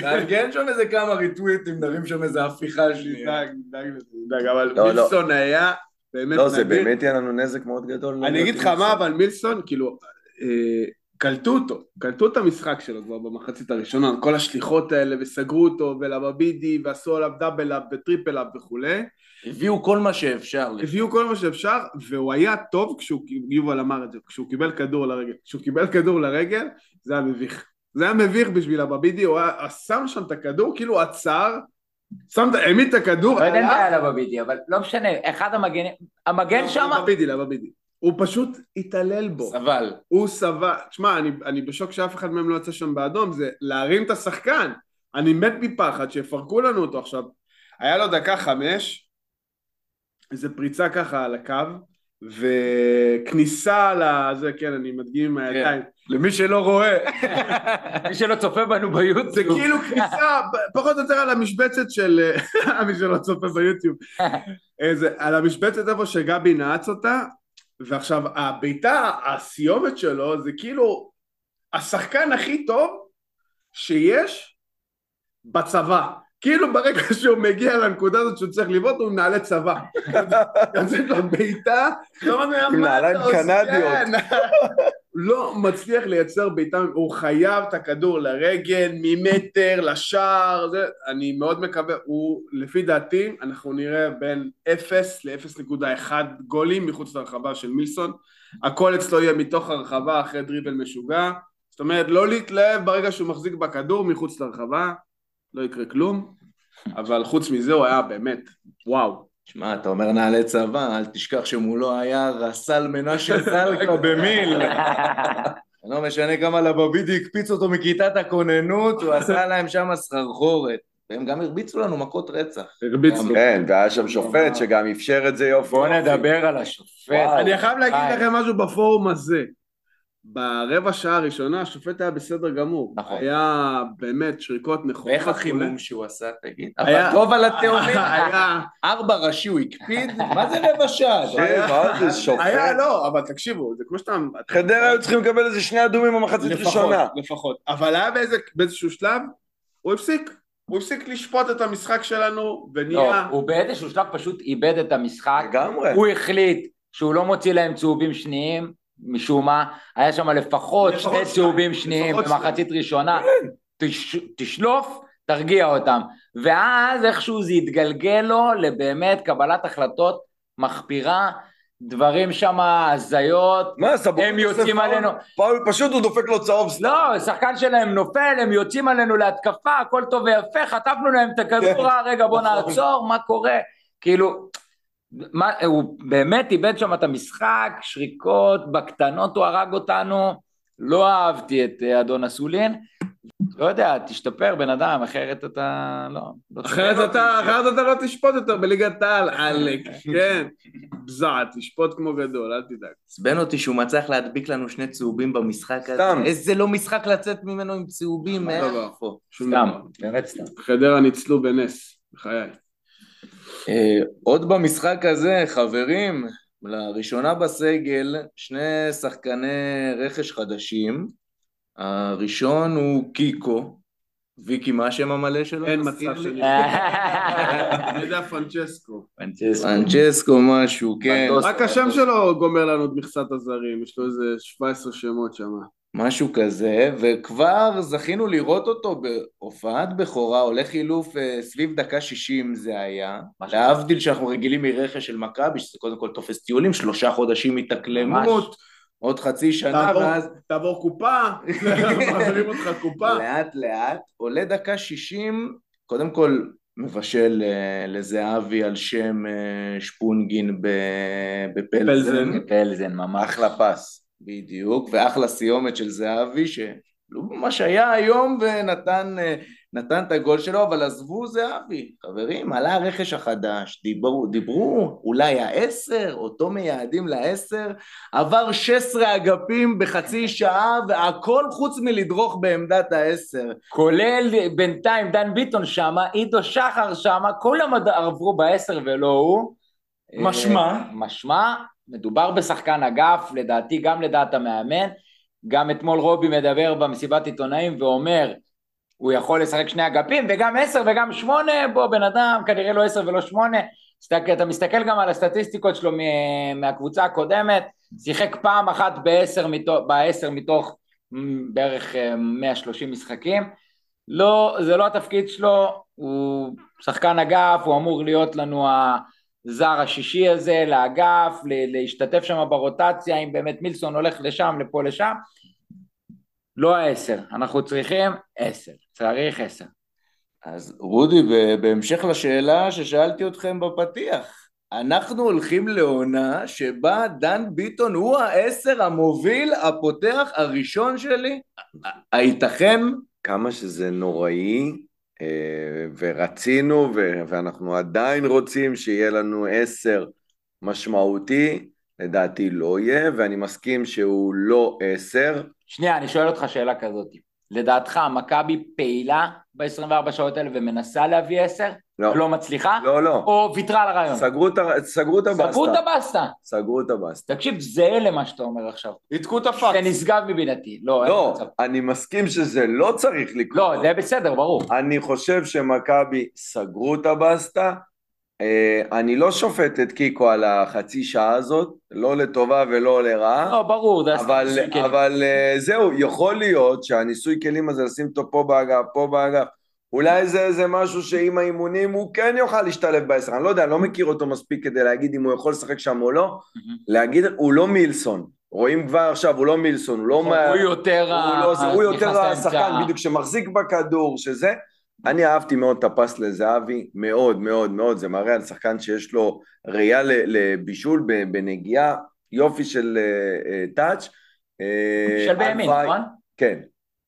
תארגן שם איזה כמה ריטוויטים, נרים שם איזה הפיכה. דג, דג לזה, דג, אבל לא, לא. מילסון היה באמת לא, זה נדיר. באמת יהיה לנו נזק מאוד גדול. אני אגיד לך מה, אבל מילסון, כאילו, אה, קלטו אותו, קלטו את המשחק שלו כבר במחצית הראשונה, כל השליחות האלה, וסגרו אותו, ולבבידי, ועשו עליו double up ו triple up וכולי, הביאו כל מה שאפשר. הביאו כל מה שאפשר, והוא היה טוב כשהוא, יובל אמר את זה, כשהוא קיבל כדור לרגל, כשהוא קיבל כדור לרגל, זה היה מביך. זה היה מביך בשביל הבבידי, הוא היה, שם שם את הכדור, כאילו עצר, שם, את- העמיד את הכדור, לא יודע אם זה היה לבבידי, אבל לא משנה, אחד המגנים, המגן שם, לבבידי, לבבידי. הוא פשוט התעלל בו. סבל. הוא סבל, תשמע, אני, אני בשוק שאף אחד מהם לא יוצא שם באדום, זה להרים את השחקן. אני מת מפחד שיפרקו לנו אותו עכשיו. היה לו דקה חמש, איזה פריצה ככה על הקו, וכניסה לזה, כן, אני מדגים עם הידיים. למי שלא רואה. מי שלא צופה בנו זה ביוטיוב, כאילו כניסה, פחות או יותר על המשבצת של... מי שלא צופה ביוטיוב. איזה, על המשבצת איפה שגבי נעץ אותה, ועכשיו הבעיטה, הסיומת שלו, זה כאילו השחקן הכי טוב שיש בצבא. כאילו ברגע שהוא מגיע לנקודה הזאת שהוא צריך לבעוט, הוא מנהלי צבא. יוצאת לו בעיטה, לא יודע עם מה נעליים אתה עושה. קנדיות. כן. לא מצליח לייצר בעיטה, הוא חייב את הכדור לרגל, ממטר, לשער, זה, אני מאוד מקווה, הוא, לפי דעתי, אנחנו נראה בין 0 ל-0.1 גולים מחוץ לרחבה של מילסון, הכל אצלו יהיה מתוך הרחבה אחרי דריבל משוגע, זאת אומרת, לא להתלהב ברגע שהוא מחזיק בכדור מחוץ לרחבה, לא יקרה כלום, אבל חוץ מזה הוא היה באמת, וואו. שמע, אתה אומר נעלי צבא, אל תשכח שמולו היה רס"ל מנשה זלקה במיל. לא משנה כמה לבבידי הקפיץ אותו מכיתת הכוננות, הוא עשה להם שם סחרחורת. והם גם הרביצו לנו מכות רצח. הרביצו. כן, והיה שם שופט שגם אפשר את זה יופי. בואו נדבר על השופט. אני חייב להגיד היי. לכם משהו בפורום הזה. ברבע שעה הראשונה השופט היה בסדר גמור. נכון. היה באמת שריקות נכונות. ואיך החימום שהוא עשה, תגיד? היה- אבל טוב על התאומים. היה, ארבע ראשי הוא הקפיד? מה זה רבע שעה? מה זה שופט? היה, לא, אבל תקשיבו, זה כמו שאתה... חדרה היו צריכים לקבל איזה שני אדומים במחצית לפחות, ראשונה. לפחות. אבל היה באיזשהו שלב, הוא הפסיק. הוא הפסיק לשפוט את המשחק שלנו, לא, ונהיה... הוא באיזשהו שלב פשוט איבד את המשחק. לגמרי. הוא החליט שהוא לא מוציא להם צהובים שניים, משום מה. היה שם לפחות שני צהובים שניים במחצית ראשונה. כן. תש, תשלוף, תרגיע אותם. ואז איכשהו זה התגלגל לו לבאמת קבלת החלטות מחפירה, דברים שם, הזיות. מה? הם יוצאים עלינו. פאול, פשוט הוא דופק לו צהוב סתם. לא, שחקן שלהם נופל, הם יוצאים עלינו להתקפה, הכל טוב ויפה, חטפנו להם את הכדור, כן. אה, רגע בוא נכון. נעצור, מה קורה? כאילו, מה, הוא באמת איבד שם את המשחק, שריקות, בקטנות הוא הרג אותנו, לא אהבתי את אה, אדון אסולין, לא יודע, תשתפר בן אדם, אחרת אתה... לא, לא אחרת אתה, אחרת אתה לא תשפוט יותר בליגת העל, עלק, כן. בזעת, תשפוט כמו גדול, אל תדאג. עצבן אותי שהוא מצליח להדביק לנו שני צהובים במשחק הזה. סתם. איזה לא משחק לצאת ממנו עם צהובים, דבר. מאיפה? שום סתם. באמת סתם. חדרה ניצלו בנס, בחיי. אה, עוד במשחק הזה, חברים, לראשונה בסגל, שני שחקני רכש חדשים. הראשון הוא קיקו. ויקי, מה השם המלא שלו? אין מצב לי? שאני... אני יודע פרנצ'סקו. פרנצ'סקו. משהו, כן. רק השם שלו גומר לנו את מכסת הזרים, יש לו איזה 17 שמות שם. משהו כזה, וכבר זכינו לראות אותו בהופעת בכורה, עולה חילוף אה, סביב דקה 60 זה היה. להבדיל שאנחנו רגילים מרכש של מכבי, שזה קודם כל תופס טיולים, שלושה חודשים התאקלמות, עוד חצי שנה, תעבור- ואז תעבור קופה, מעבירים אותך קופה. לאט לאט, עולה דקה 60, קודם כל מבשל אה, לזהבי על שם אה, שפונגין ב- בפלזן, פלזן. פלזן ממש. אחלה פס. בדיוק, ואחלה סיומת של זהבי, שלא ממש היה היום ונתן אה, נתן את הגול שלו, אבל עזבו זהבי, חברים, עלה הרכש החדש, דיברו, דיברו אולי העשר, אותו מייעדים לעשר, עבר 16 אגפים בחצי שעה, והכל חוץ מלדרוך בעמדת העשר. כולל בינתיים דן ביטון שמה, עידו שחר שמה, כולם עברו בעשר ולא הוא. משמע? אה, משמע, מדובר בשחקן אגף, לדעתי גם לדעת המאמן. גם אתמול רובי מדבר במסיבת עיתונאים ואומר, הוא יכול לשחק שני אגפים וגם עשר וגם שמונה, בוא בן אדם, כנראה לא עשר ולא שמונה. אתה מסתכל גם על הסטטיסטיקות שלו מהקבוצה הקודמת, שיחק פעם אחת בעשר מתוך, בעשר מתוך בערך אה, 130 משחקים. לא, זה לא התפקיד שלו, הוא שחקן אגף, הוא אמור להיות לנו הזר השישי הזה לאגף, ל- להשתתף שם ברוטציה, אם באמת מילסון הולך לשם, לפה, לשם. לא העשר, אנחנו צריכים עשר, צריך עשר. אז רודי, ב- בהמשך לשאלה ששאלתי אתכם בפתיח, אנחנו הולכים לעונה שבה דן ביטון הוא העשר המוביל, הפותח הראשון שלי? הייתכן? כמה שזה נוראי, ורצינו, ו- ואנחנו עדיין רוצים שיהיה לנו עשר משמעותי, לדעתי לא יהיה, ואני מסכים שהוא לא עשר. שנייה, אני שואל אותך שאלה כזאת. לדעתך, מכבי פעילה ב-24 שעות האלה ומנסה להביא עשר? לא, לא מצליחה? לא, לא. או ויתרה על הרעיון? סגרו את ה- סגרו את הבסטה. סגרו את הבסטה. סגרו את הבסטה. תקשיב, זהה למה שאתה אומר עכשיו. ניתקו את זה הפקס. נשגב מבינתי. לא, לא. אני מסכים שזה לא צריך לקרות. לא, זה בסדר, ברור. אני חושב שמכבי סגרו את הבסטה. אה, אני לא שופט את קיקו על החצי שעה הזאת, לא לטובה ולא לרעה. לא, ברור, זה אבל, הסטטוס של כלים. אבל אה, זהו, יכול להיות שהניסוי כלים הזה, לשים אותו פה באגף, פה באגף, אולי זה איזה משהו שעם האימונים הוא כן יוכל להשתלב בעשר, אני לא יודע, אני לא מכיר אותו מספיק כדי להגיד אם הוא יכול לשחק שם או לא, להגיד, הוא לא מילסון, רואים כבר עכשיו, הוא לא מילסון, הוא לא... מה- הוא יותר לא. השחקן, בדיוק, שמחזיק בכדור, שזה... אני אהבתי מאוד את הפס לזהבי, מאוד מאוד מאוד, זה מראה על שחקן שיש לו ראייה לבישול ב- בנגיעה, יופי של אה, אה, טאץ'. אה, של בימין, נכון? כן,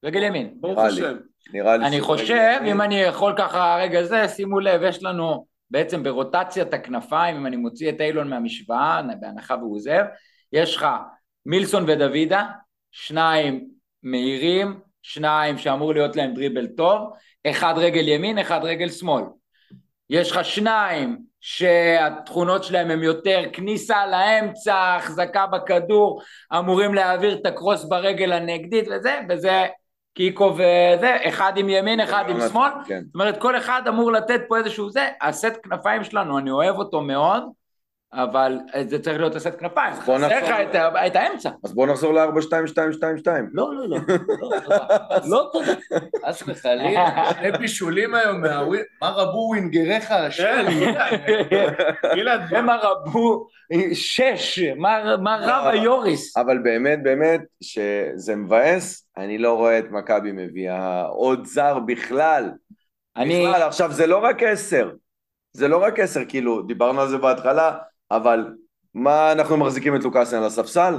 ברוך רגל ימין. לי. השם. נראה לי אני חושב, אם. אני יכול ככה רגע זה, שימו לב, יש לנו בעצם ברוטציית הכנפיים, אם אני מוציא את אילון מהמשוואה, בהנחה והוא עוזב, יש לך מילסון ודוידה, שניים מהירים, שניים שאמור להיות להם דריבל טוב, אחד רגל ימין, אחד רגל שמאל. יש לך שניים שהתכונות שלהם הם יותר כניסה לאמצע, החזקה בכדור, אמורים להעביר את הקרוס ברגל הנגדית וזה, וזה קיקו וזה, אחד עם ימין, אחד עם גם שמאל, כן. זאת אומרת כל אחד אמור לתת פה איזשהו זה, הסט כנפיים שלנו, אני אוהב אותו מאוד, אבל זה צריך להיות הסט כנפיים, בוא חסר לך. את האמצע. אז בואו נחזור ל-4-2-2-2-2. לא, לא, לא, לא, תודה. לא תודה. חס וחלילה, שני בישולים היום מהווין, מה רבו ווינגריך השם? גלעד, הם הרבו שש, מה רב היוריס? אבל באמת, באמת, שזה מבאס, אני לא רואה את מכבי מביאה עוד זר בכלל. אני, בכלל, עכשיו, זה לא רק עשר. זה לא רק עשר, כאילו, דיברנו על זה בהתחלה, אבל מה אנחנו מחזיקים את לוקאסן על הספסל?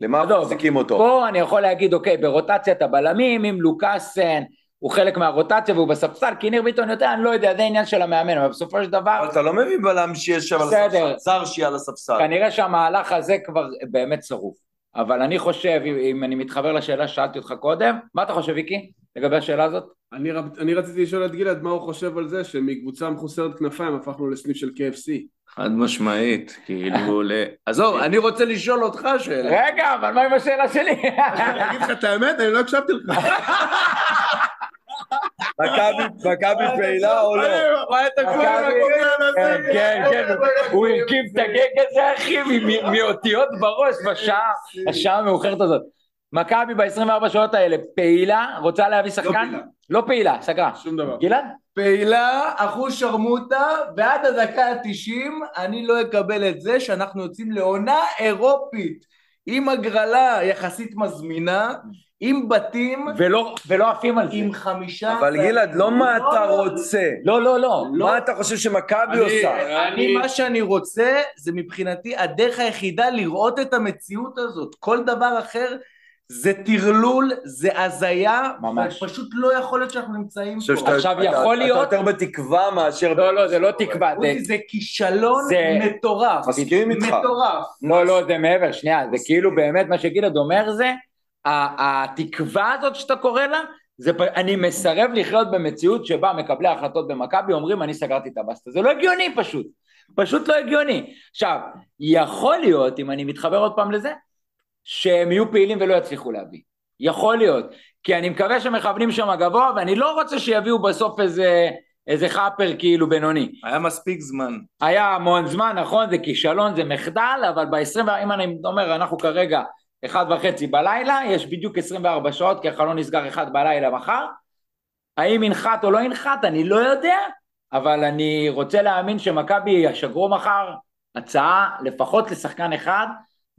למה עזוב, מחזיקים אותו? פה אני יכול להגיד, אוקיי, ברוטציית הבלמים, אם לוקאסן הוא חלק מהרוטציה והוא בספסל, כי ניר ביטון יותר, אני לא יודע, זה עניין של המאמן, אבל בסופו של דבר, אבל אתה לא מביא בלם שיש שם על. הספסל, זר שיהיה על הספסל. כנראה שהמהלך הזה כבר באמת שרוף. אבל אני חושב, אם, אם אני מתחבר לשאלה ששאלתי אותך קודם, מה אתה חושב, ויקי, לגבי השאלה הזאת? אני, רב- אני רציתי לשאול את גלעד מה הוא חושב על זה שמקבוצה מחוסרת כנפיים הפכנו לסניף של KFC. חד משמעית, כאילו, ל... עזוב, אני רוצה לשאול אותך שאלה. רגע, אבל מה עם השאלה שלי? אני אגיד לך את האמת, אני לא הקשבתי לך. מכבי- מכבי פעילה או לא? מה אתה קורא מכבי- כן, כן, כן, הוא הרכיב את הגג הזה, אחי, מאותיות בראש בשעה, השעה המאוחרת הזאת. מכבי ב-24 שעות האלה פעילה, רוצה להביא שחקן? פעילה. לא פעילה, סגרה. שום דבר. גלעד? פעילה, אחוז שרמוטה, ועד הדקה ה-90 אני לא אקבל את זה שאנחנו יוצאים לעונה אירופית עם הגרלה יחסית מזמינה, עם בתים, ולא ולא עפים על זה. עם חמישה... אבל גלעד, לא מה אתה רוצה. לא, לא, לא. מה אתה חושב שמכבי עושה? אני, מה שאני רוצה, זה מבחינתי הדרך היחידה לראות את המציאות הזאת. כל דבר אחר זה טרלול, זה הזיה, ממש. ופשוט לא יכול להיות שאנחנו נמצאים פה. שאתה- עכשיו אתה- יכול אתה להיות- יותר בתקווה מאשר... לא, לא, זה לא תקווה. זה- זה כישלון זה- מטורף. מסכים איתך. מטורף. לא, לא, זה מעבר, שנייה, זה כאילו באמת מה שגלעד אומר זה, התקווה הזאת שאתה קורא לה, זה, אני מסרב לחיות במציאות שבה מקבלי ההחלטות במכבי אומרים אני סגרתי את הבסטה, זה לא הגיוני פשוט, פשוט לא הגיוני. עכשיו, יכול להיות, אם אני מתחבר עוד פעם לזה, שהם יהיו פעילים ולא יצליחו להביא, יכול להיות, כי אני מקווה שמכוונים שם גבוה ואני לא רוצה שיביאו בסוף איזה, איזה חאפר כאילו בינוני. היה מספיק זמן. היה המון זמן, נכון, זה כישלון, זה מחדל, אבל ב-20, אם אני אומר, אנחנו כרגע אחד וחצי בלילה, יש בדיוק 24 שעות, כי החלון נסגר אחד בלילה מחר. האם ינחת או לא ינחת, אני לא יודע, אבל אני רוצה להאמין שמכבי ישגרו מחר הצעה לפחות לשחקן אחד,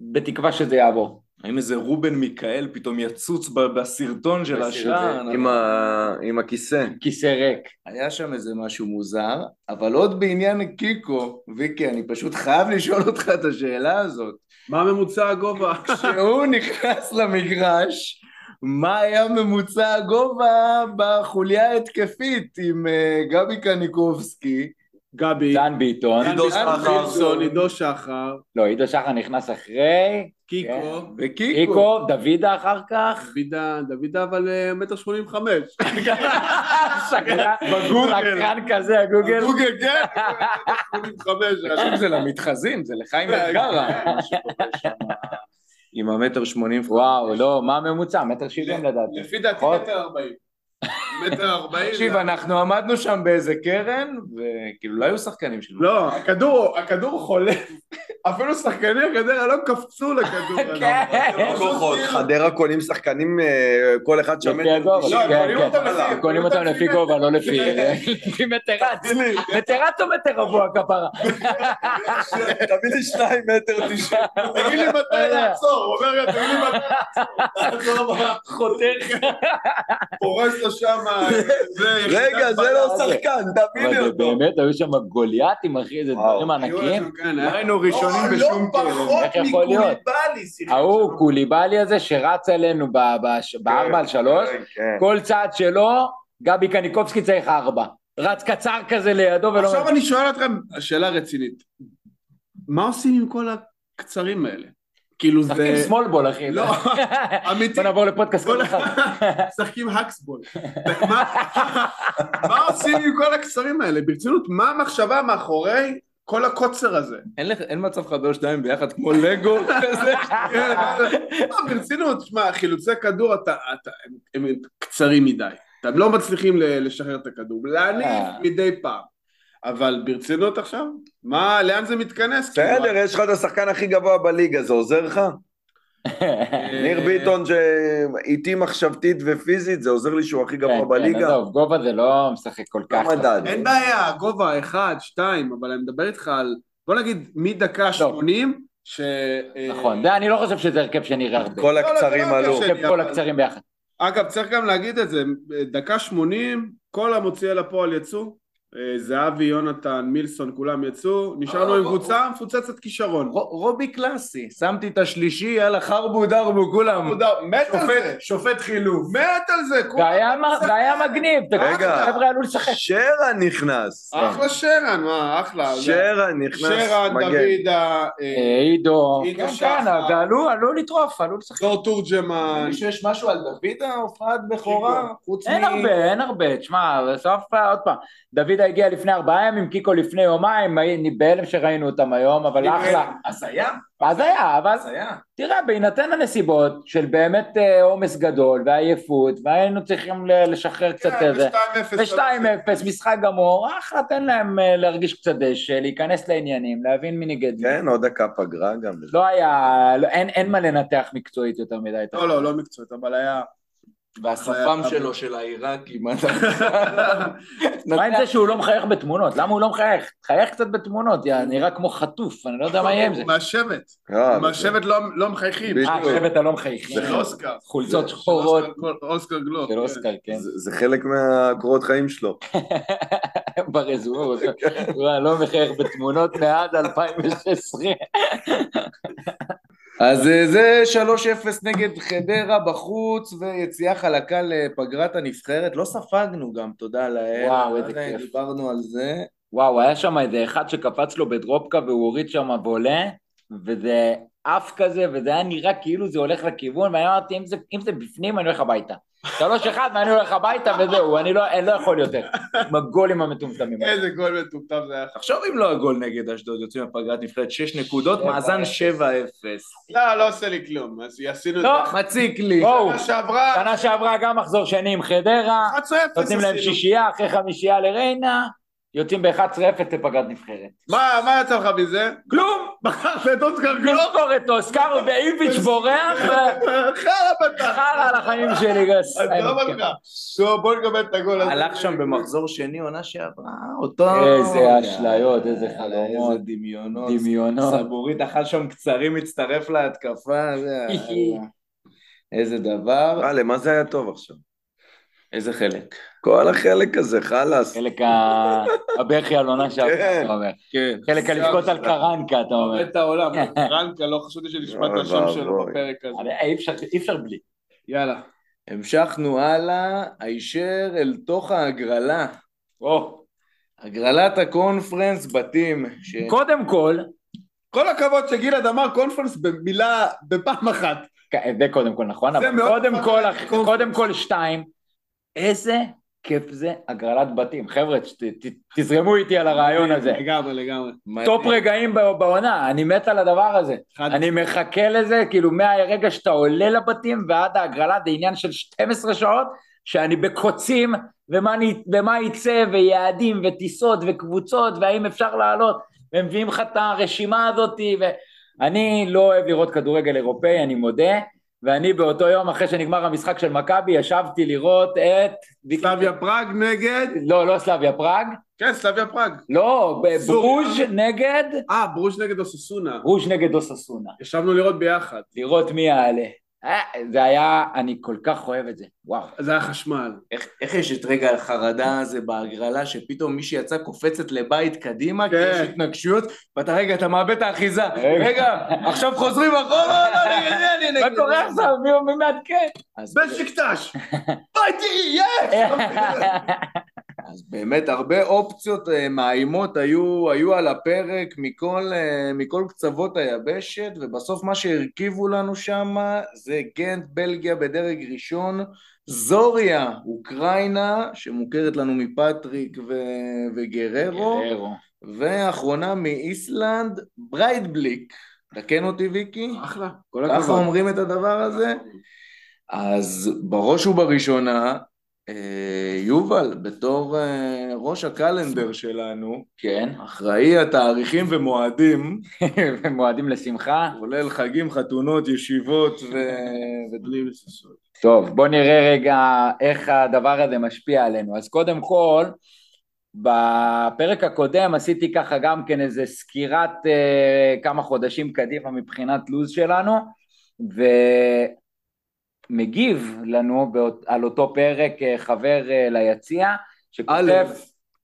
בתקווה שזה יעבור. האם איזה רובן מיכאל פתאום יצוץ בסרטון של השער? עם ה- עם הכיסא. כיסא ריק. היה שם איזה משהו מוזר, אבל עוד בעניין קיקו, ויקי, אני פשוט חייב לשאול אותך את השאלה הזאת. מה ממוצע הגובה? כשהוא נכנס למגרש, מה היה ממוצע הגובה בחוליה ההתקפית עם אה, גבי קניקובסקי? גבי, דן ביטון, עידו דן שחר. עידו שחר, לא, עידו שחר נכנס אחרי, קיקו, וקיקו. איקו, דוידה אחר כך, דוידה, דוידה אבל אה, מטר שמונים וחמש. שקרן, שקרן כזה, הגוגל. גוגל, כן. שמונים וחמש. עכשיו זה למתחזים, זה לחיים שם עם המטר שמונים. וואו, לא, מה הממוצע? מטר שבעים לדעתי. לפי דעתי. מטר ארבעים. מטר ארבעים. תקשיב, אנחנו עמדנו שם באיזה קרן, וכאילו לא היו שחקנים שלנו. לא, הכדור, הכדור חולף. אפילו שחקני הגדרה לא קפצו לכדור. כן. לא חדרה קונים שחקנים, אה, כל אחד שם לפי הגובה, לא, קונים. אותם לפי- קונים אותם לפי גובה, לא לפי לפי מטרט. מטרט או מטר רבוע כפרה? תביא לי שניים מטר תשעים. תגיד לי מתי לעצור, הוא אומר תגיד לי מתי לעצור, חותך. פורס לו שם, רגע, זה לא שחקן, תביא לי אותו. באמת, היו שם גוליאתים, אחי, איזה. דברים ענקיים. לא היינו ראשונים בשום קרן. איך יכול להיות? ההוא קוליבאלי הזה שרץ עלינו ב- בש- בארבע על שלוש, כן, כן. כל צעד שלו, גבי קניקובסקי צריך ארבע. רץ קצר כזה לידו ולא... עכשיו אני שואל אתכם, שאלה רצינית. מה עושים עם כל הקצרים האלה? כאילו זה... משחקים שמאל בול, אחי. לא, אמיתי. בוא נעבור לפודקאסט כל אחד. משחקים האקסבול. מה- עושים עם כל הקצרים האלה? ברצינות, מה המחשבה מאחורי כל הקוצר הזה. אין לך- אין מצב לחבר שניים ביחד כמו לגו כזה? לא, ברצינות, שמע, חילוצי כדור, אתה, אתה, הם, קצרים מדי. אתם לא מצליחים לשחרר את הכדור, להניף אה. מדי פעם. אבל ברצינות עכשיו, מה, לאן זה מתכנס? בסדר, יש לך את השחקן הכי גבוה בליגה, זה עוזר לך? אה, ניר ביטון שאיטי מחשבתית ופיזית, זה עוזר לי שהוא הכי כן, גבוה כן, בליגה? עזוב, גובה זה לא משחק כל כך. לא מדד. אין בעיה, גובה אחד, שתיים, אבל אני מדבר איתך על, בוא נגיד, מדקה 80, ש... אה, נכון, זה אני לא חושב שזה הרכב שנראה הרבה. כל לא, הקצרים לא, לא, עלו. כל הקצרים ביחד. אגב, צריך גם להגיד את זה, דקה 80, כל המוציאי לפועל יצאו, אה, זהבי, יונתן, מילסון, כולם יצאו, נשארנו עם קבוצה מפוצצת כישרון. רובי קלאסי, שמתי את השלישי, יאללה חרבו דרבו כולם. מת על זה, שופט- שופט חילוף. מת על זה, זה היה מ- זה היה מגניב, רגע. חבר'ה עלו לשחק. שרן נכנס. אחלה שרן, מה, אחלה. שרן נכנס שרן. דוידה, אה, אה, עידו, עידו כן, כן, שחר. ועלו עלו לטרוף, עלו לשחק. דור תורג'מן, מישהו יש משהו על דוידה, הופעת בכורה? חוץ אין הרבה, אין הרבה, תשמע, בסוף עוד פעם, דוידה הגיע לפני ארבעה ימים, קיקו לפני יומיים, אני בהלם שראינו אותם היום, אבל אחלה. הזיה, אז היה, אבל הזיה. תראה, בהינתן הנסיבות של באמת אה, עומס גדול ועייפות, והיינו צריכים לשחרר קצת כן, איזה, ו-2-0. ו-2-0, משחק גמור, אחלה, תן להם אה, להרגיש קצת דשא, להיכנס לעניינים, להבין מי נגד מי. כן, עוד דקה פגרה גם. לא היה, לא, אין, אין מה לנתח מקצועית יותר מדי. לא, לא, לא מקצועית, אבל היה... והשפם שלו, של העיראקי, מה אתה... מה עם זה שהוא לא מחייך בתמונות? למה הוא לא מחייך? חייך קצת בתמונות, יא, נראה כמו חטוף, אני לא יודע מה יהיה עם זה. הוא מהשבט, אה, מהשבט לא- לא מחייכים. אה, שבט הלא מחייכים. זה אוסקר. חולצות שחורות אוסקר- גלוב. של כן. אוסקר, כן. זה זה חלק מהקורות חיים שלו. ברזוור, הוא לא מחייך בתמונות מאז 2016. אז אה, זה 3-0 נגד חדרה בחוץ, ויציאה חלקה לפגרת הנבחרת. לא ספגנו גם, תודה לאל. וואו, איזה כיף. דיברנו על זה. וואו, היה שם איזה אחד שקפץ לו בדרופקה והוא הוריד שם וולה, וזה עף כזה, וזה היה נראה כאילו זה הולך לכיוון, ואני אמרתי, אם זה, אם זה בפנים, אני הולך הביתה. שלוש אחד ואני הולך הביתה וזהו, אני לא, אני לא יכול יותר. עם הגולים המטומטמים. איזה גול מטומטם זה היה. תחשוב אם לא הגול נגד אשדוד, יוצאים מפגרת נבחרת 6 נקודות, שבע מאזן אפס. 7-0. לא, לא עושה לי כלום. אז עשינו את לא. זה. מציק לי. בואו, שנה שעברה, גם מחזור שני עם חדרה, 11-0 נותנים להם. שישייה אחרי חמישייה לריינה, יוצאים ב-11-0 לפגרת נבחרת. מה מה יצא לך מזה? כלום! בחרת את אוסקר גלוב? לזכור את אוסקר ואיביץ' בורח, חרא בטח. וחרא על החיים שלי, גס. עזוב אותך. טוב, בוא נקבל את הגול הזה. הלך שם במחזור שני עונה שעברה, אותו... איזה אשליות, איזה חלומות. איזה דמיונות. דמיונות. סבורית אכל שם קצרים, מצטרף להתקפה. איזה דבר. אה, למה זה היה טוב עכשיו? איזה חלק. כל החלק הזה, חלאס. חלק ה- הבכי על עונה שעברה, כן. אתה אומר. כן. חלק הלבכות על קרנקה, אתה אומר. את העולם. רנקה, לא חשבתי שנשמע את השם שלו. בפרק הזה. אי אפשר- בלי. יאללה. המשכנו הלאה, הישר אל תוך ההגרלה. או, הגרלת הקונפרנס בתים. ש... קודם כל, כל הכבוד שגלעד אמר קונפרנס במילה, בפעם אחת. זה קודם כל נכון, זה אבל מאוד קודם נכון. קודם כל שתיים, איזה כיף זה הגרלת בתים. חבר'ה, תזרמו איתי על הרעיון הזה. לגמרי, לגמרי. top רגעים בעונה, אני מת על הדבר הזה. אני מחכה לזה, כאילו מהרגע שאתה עולה לבתים ועד ההגרלה, זה עניין של 12 שעות, שאני בקוצים, ומה, יצא, ויעדים, וטיסות, וקבוצות, והאם אפשר לעלות, ומביאים לך את הרשימה הזאת, ואני לא אוהב לראות כדורגל אירופאי, אני מודה, ואני באותו יום, אחרי שנגמר המשחק של מכבי, ישבתי לראות את... סלאביה פראג נגד... לא, לא סלאביה פראג, כן, סלאביה פראג. לא. ברוז' נגד... אה, ברוז' נגד אוססונה. ברוז' נגד אוססונה. ישבנו לראות ביחד. לראות מי יעלה. אה, זה היה, אני כל כך אוהב את זה, וואו. זה היה חשמל. איך, איך יש את רגע החרדה הזה בהגרלה, שפתאום מי שיצא קופצת לבית קדימה, כי כן. יש התנגשויות, ואתה רגע, אתה מאבד את האחיזה. רגע. רגע, עכשיו חוזרים אחורה, לא, נגד מי אני נגד מה קורה עכשיו? מי מעדכן? אז, בשקטש! ביי תראי, יש! אז באמת הרבה אופציות אה, מאיימות היו, היו על הפרק מכל, אה, מכל קצוות היבשת, ובסוף מה שהרכיבו לנו שם זה גנט, בלגיה בדרג ראשון, זוריה, אוקראינה, שמוכרת לנו מפטריק ו... וגררו, גררו. ואחרונה מאיסלנד, בריידבליק. תקן אותי ויקי. אחלה, כל ככה הכבוד. אומרים את הדבר הזה? אז בראש ובראשונה, יובל, בתור אה, ראש ה calendar שלנו, כן, אחראי התאריכים ומועדים, ומועדים לשמחה. כולל חגים, חתונות, ישיבות ו... מססות. טוב, בוא נראה רגע איך הדבר הזה משפיע עלינו. אז קודם כל, בפרק הקודם עשיתי ככה גם כן איזה סקירת אה, כמה חודשים קדימה מבחינת לו"ז שלנו, ומגיב לנו באות, על אותו פרק אה, חבר אה, ליציע, שכותב, א',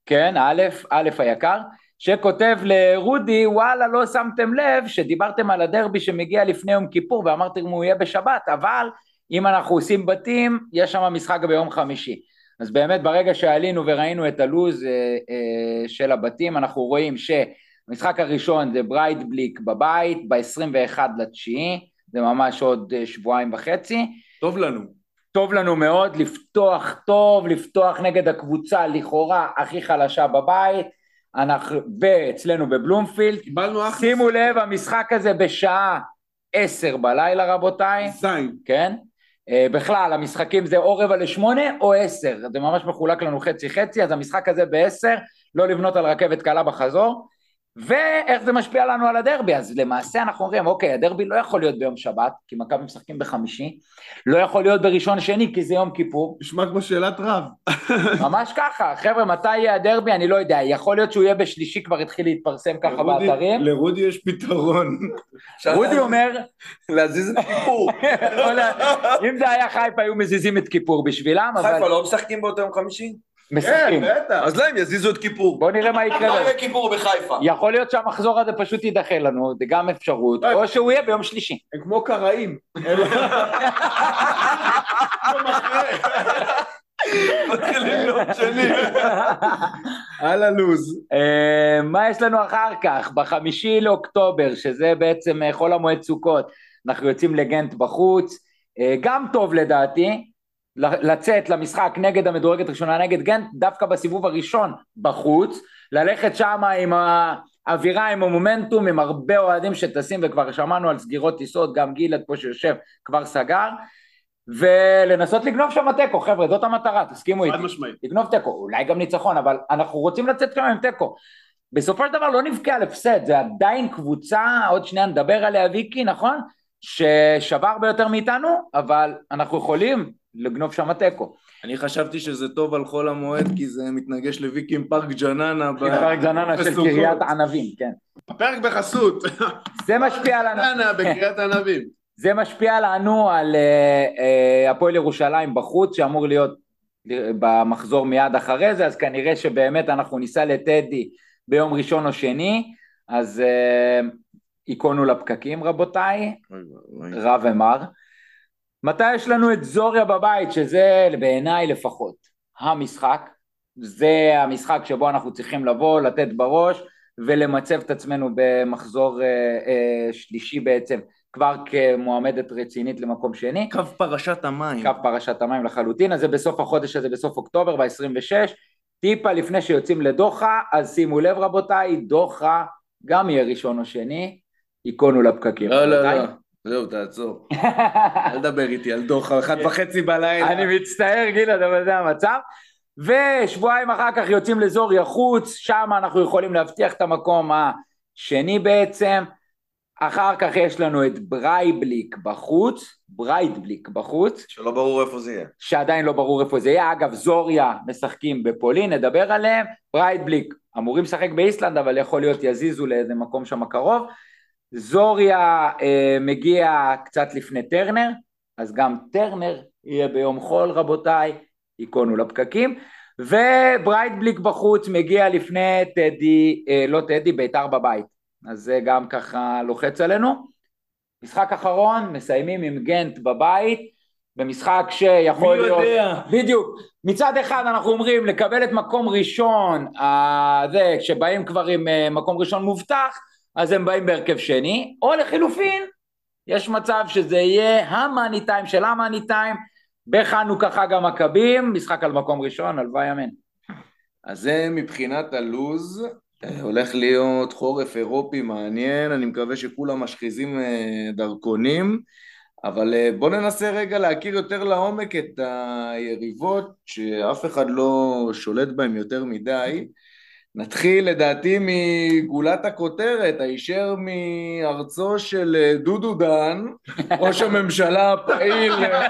כן, א', א' היקר, שכותב לרודי, וואלה, לא שמתם לב שדיברתם על הדרבי שמגיע לפני יום כיפור ואמרתם הוא יהיה בשבת, אבל אם אנחנו עושים בתים, יש שם משחק ביום חמישי. אז באמת ברגע שעלינו וראינו את הלו"ז אה, אה, של הבתים, אנחנו רואים שהמשחק הראשון זה ברייטבליק בבית, ב-21 לתשיעי, זה ממש עוד אה, שבועיים וחצי. טוב לנו. טוב לנו מאוד לפתוח טוב, לפתוח נגד הקבוצה לכאורה הכי חלשה בבית, אנחנו, ואצלנו בבלומפילד. קיבלנו אחלה. שימו לב, המשחק הזה בשעה עשר בלילה רבותיי, זין. כן? Uh, בכלל, המשחקים זה או רבע לשמונה או עשר, זה ממש מחולק לנו חצי חצי, אז המשחק הזה בעשר, לא לבנות על רכבת קלה בחזור, ואיך זה משפיע לנו על הדרבי, אז למעשה אנחנו אומרים, אוקיי, הדרבי לא יכול להיות ביום שבת, כי מכבי משחקים בחמישי, לא יכול להיות בראשון שני, כי זה יום כיפור, נשמע כמו שאלת רב. ממש ככה, חבר'ה, מתי יהיה הדרבי? אני לא יודע, יכול להיות שהוא יהיה בשלישי, כבר התחיל להתפרסם ככה לרודי- באתרים. לרודי יש פתרון. רודי אומר, להזיז את כיפור. וואלה, אם זה היה חיפה היו מזיזים את כיפור בשבילם, אבל חיפה לא משחקים באותו יום חמישי? משחקים. בטח. אז להם יזיזו את כיפור. בוא נראה מה לא יקרה. יהיה כיפור בחיפה. יכול להיות שהמחזור הזה פשוט יידחה לנו, זה גם אפשרות, לא. או שהוא יהיה ביום שלישי. הם כמו קראים. מתחילים יום שני. על הלו"ז. אה, מה יש לנו אחר כך? בחמישי לאוקטובר, שזה בעצם אה, חול המועד סוכות, אנחנו יוצאים לגנט בחוץ, אה, גם טוב לדעתי, לצאת למשחק נגד המדורגת ראשונה נגד גנט, דווקא בסיבוב הראשון בחוץ, ללכת שם עם האווירה, עם המומנטום, עם הרבה אוהדים שטסים, וכבר שמענו על סגירות טיסות, גם גלעד פה שיושב כבר סגר, ולנסות לגנוב שם תיקו, חבר'ה, זאת המטרה, תסכימו איתי. חד משמעית. לגנוב תיקו, אולי גם ניצחון, אבל אנחנו רוצים לצאת כאן עם תיקו. בסופו של דבר לא נבכה על הפסד, זה עדיין קבוצה, עוד שנייה נדבר עליה ויקי, נכון? ששווה הרבה יותר מאיתנו, אבל אנחנו יכולים לגנוב שם תיקו. אני חשבתי שזה טוב על חול המועד, כי זה מתנגש לוויקי עם פארק ג'ננה. ב- פרק זננה של. קריית ענבים, כן. הפרק בחסות. זה משפיע לנו, אנה בקריית ענבים. זה משפיע לנו על אה, אה, הפועל ירושלים בחוץ, שאמור להיות במחזור מיד אחרי זה, אז כנראה שבאמת אנחנו ניסע לטדי ביום ראשון או שני, אז אה, היכונו לפקקים רבותיי. רע ומר. מתי יש לנו את זוריה בבית, שזה בעיניי לפחות המשחק, זה המשחק שבו אנחנו צריכים לבוא, לתת בראש ולמצב את עצמנו במחזור אה, אה, שלישי בעצם, כבר כמועמדת רצינית למקום שני. קו פרשת המים. קו פרשת המים לחלוטין, אז זה בסוף החודש הזה, בסוף אוקטובר, ב-26. טיפה לפני שיוצאים לדוחה, אז שימו לב רבותיי, דוחה גם יהיה ראשון או שני, היכונו לפקקים. לא, לא. לא. זהו, תעצור. אל תדבר איתי על דוחה, אחת וחצי בלילה. אני מצטער גלעד, אבל זה המצב. ושבועיים אחר כך יוצאים לזוריה חוץ, שם אנחנו יכולים להבטיח את המקום השני בעצם. אחר כך יש לנו את ברייבליק בחוץ, ברייטבליק בחוץ, שלא ברור איפה זה יהיה. שעדיין לא ברור איפה זה יהיה. אגב, זוריה משחקים בפולין, נדבר עליהם. ברייטבליק אמורים לשחק באיסלנד, אבל יכול להיות יזיזו לאיזה מקום שם קרוב. זוריה אה, מגיע קצת לפני טרנר, אז גם טרנר יהיה ביום חול רבותיי, היכונו לפקקים. וברייטבליק בחוץ מגיע לפני טדי, אה, לא טדי, בית"ר בבית. אז זה גם ככה לוחץ עלינו. משחק אחרון, מסיימים עם גנט בבית, במשחק שיכול מי להיות... יודע? בדיוק. מצד אחד אנחנו אומרים לקבל את מקום ראשון, אה, זה, כשבאים כבר עם אה, מקום ראשון מובטח, אז הם באים בהרכב שני, או לחילופין, יש מצב שזה יהיה המאני טיים של המאני טיים, בחנוכה חג המכבים, משחק על מקום ראשון, הלוואי אמן. אז זה מבחינת הלוז אה, הולך להיות חורף אירופי מעניין, אני מקווה שכולם משחיזים אה, דרכונים, אבל אה, בואו ננסה רגע להכיר יותר לעומק את היריבות שאף אחד לא שולט בהן יותר מדי. נתחיל לדעתי מגולת הכותרת, הישר מארצו של אה, דודו דן, ראש הממשלה הפעיל, אה,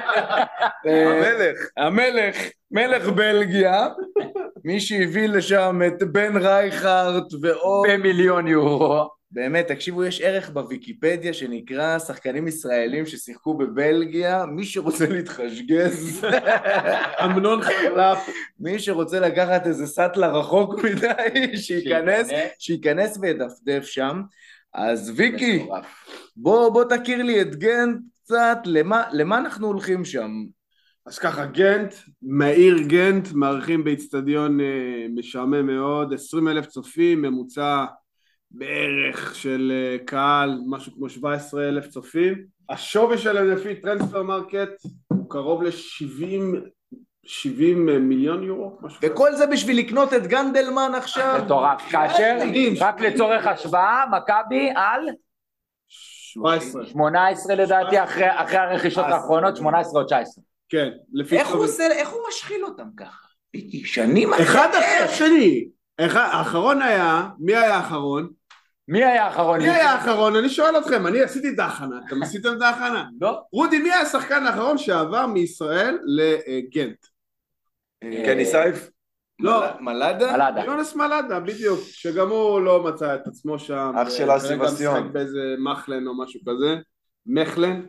המלך. המלך, מלך בלגיה, מי שהביא לשם את בן רייכרט ועוד, במיליון יורו. באמת, תקשיבו, יש ערך בוויקיפדיה שנקרא שחקנים ישראלים ששיחקו בבלגיה, מי שרוצה להתחשגז, אמנון חלף. מי שרוצה לקחת איזה סאטלה רחוק מדי, שייכנס, שייכנס וידפדף שם. אז ויקי. בוא, בוא תכיר לי את גנט קצת, למה, למה אנחנו הולכים שם? אז ככה, גנט, מהעיר גנט, מארחים באיצטדיון אה, משעמם מאוד, 20 אלף צופים, ממוצע בערך של אה, קהל, משהו כמו 17 אלף צופים. השווי שלהם לפי טרנספר מרקט הוא קרוב ל-70 70 מיליון יורו, משהו כזה. וכל זה בשביל לקנות את גנדלמן עכשיו? מטורף. כאשר. רק לצורך השוואה, מכבי על 17, 18 לדעתי, אחרי אחרי הרכישות האחרונות, 18 או 19. כן, לפי... איך הוא עושה, איך הוא משחיל אותם ככה? שנים אחד אחרי השני. אחד- האחרון היה, מי היה האחרון? מי היה האחרון? מי היה האחרון? אני שואל אתכם, אני עשיתי את ההכנה, אתם עשיתם את ההכנה? לא. רודי, מי היה השחקן האחרון שעבר מישראל לגנט? קני סייף? לא, מלאדה? מלאדה. יונס מלאדה, בדיוק, שגם הוא לא מצא את עצמו שם. אח של אסי בסטיון. משחק באיזה מחלן או משהו כזה, מחלן.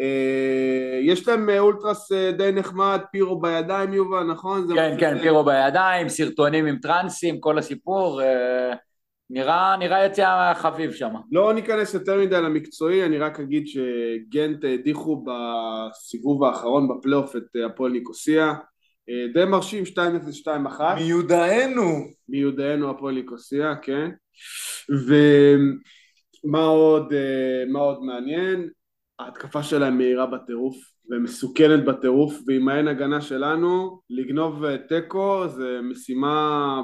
אה, יש להם אה, אולטרס אה, די נחמד, פירו בידיים יובל, נכון? זה כן, כן? פירו בידיים, סרטונים עם טרנסים, כל הסיפור. אה, נראה נראה יציאה חביב שם. לא ניכנס יותר מדי למקצועי, אני רק אגיד שגנט הדיחו בסיבוב האחרון בפלייאוף את הפועל ניקוסיה. אה, די מרשים 2-0-2-1. מיודענו. מיודענו הפועל ניקוסיה, כן. ומה עוד, אה, מה עוד מעניין? ההתקפה שלהם מהירה בטירוף ומסוכנת בטירוף, ועם האין הגנה שלנו, לגנוב אה, תיקו זה משימה,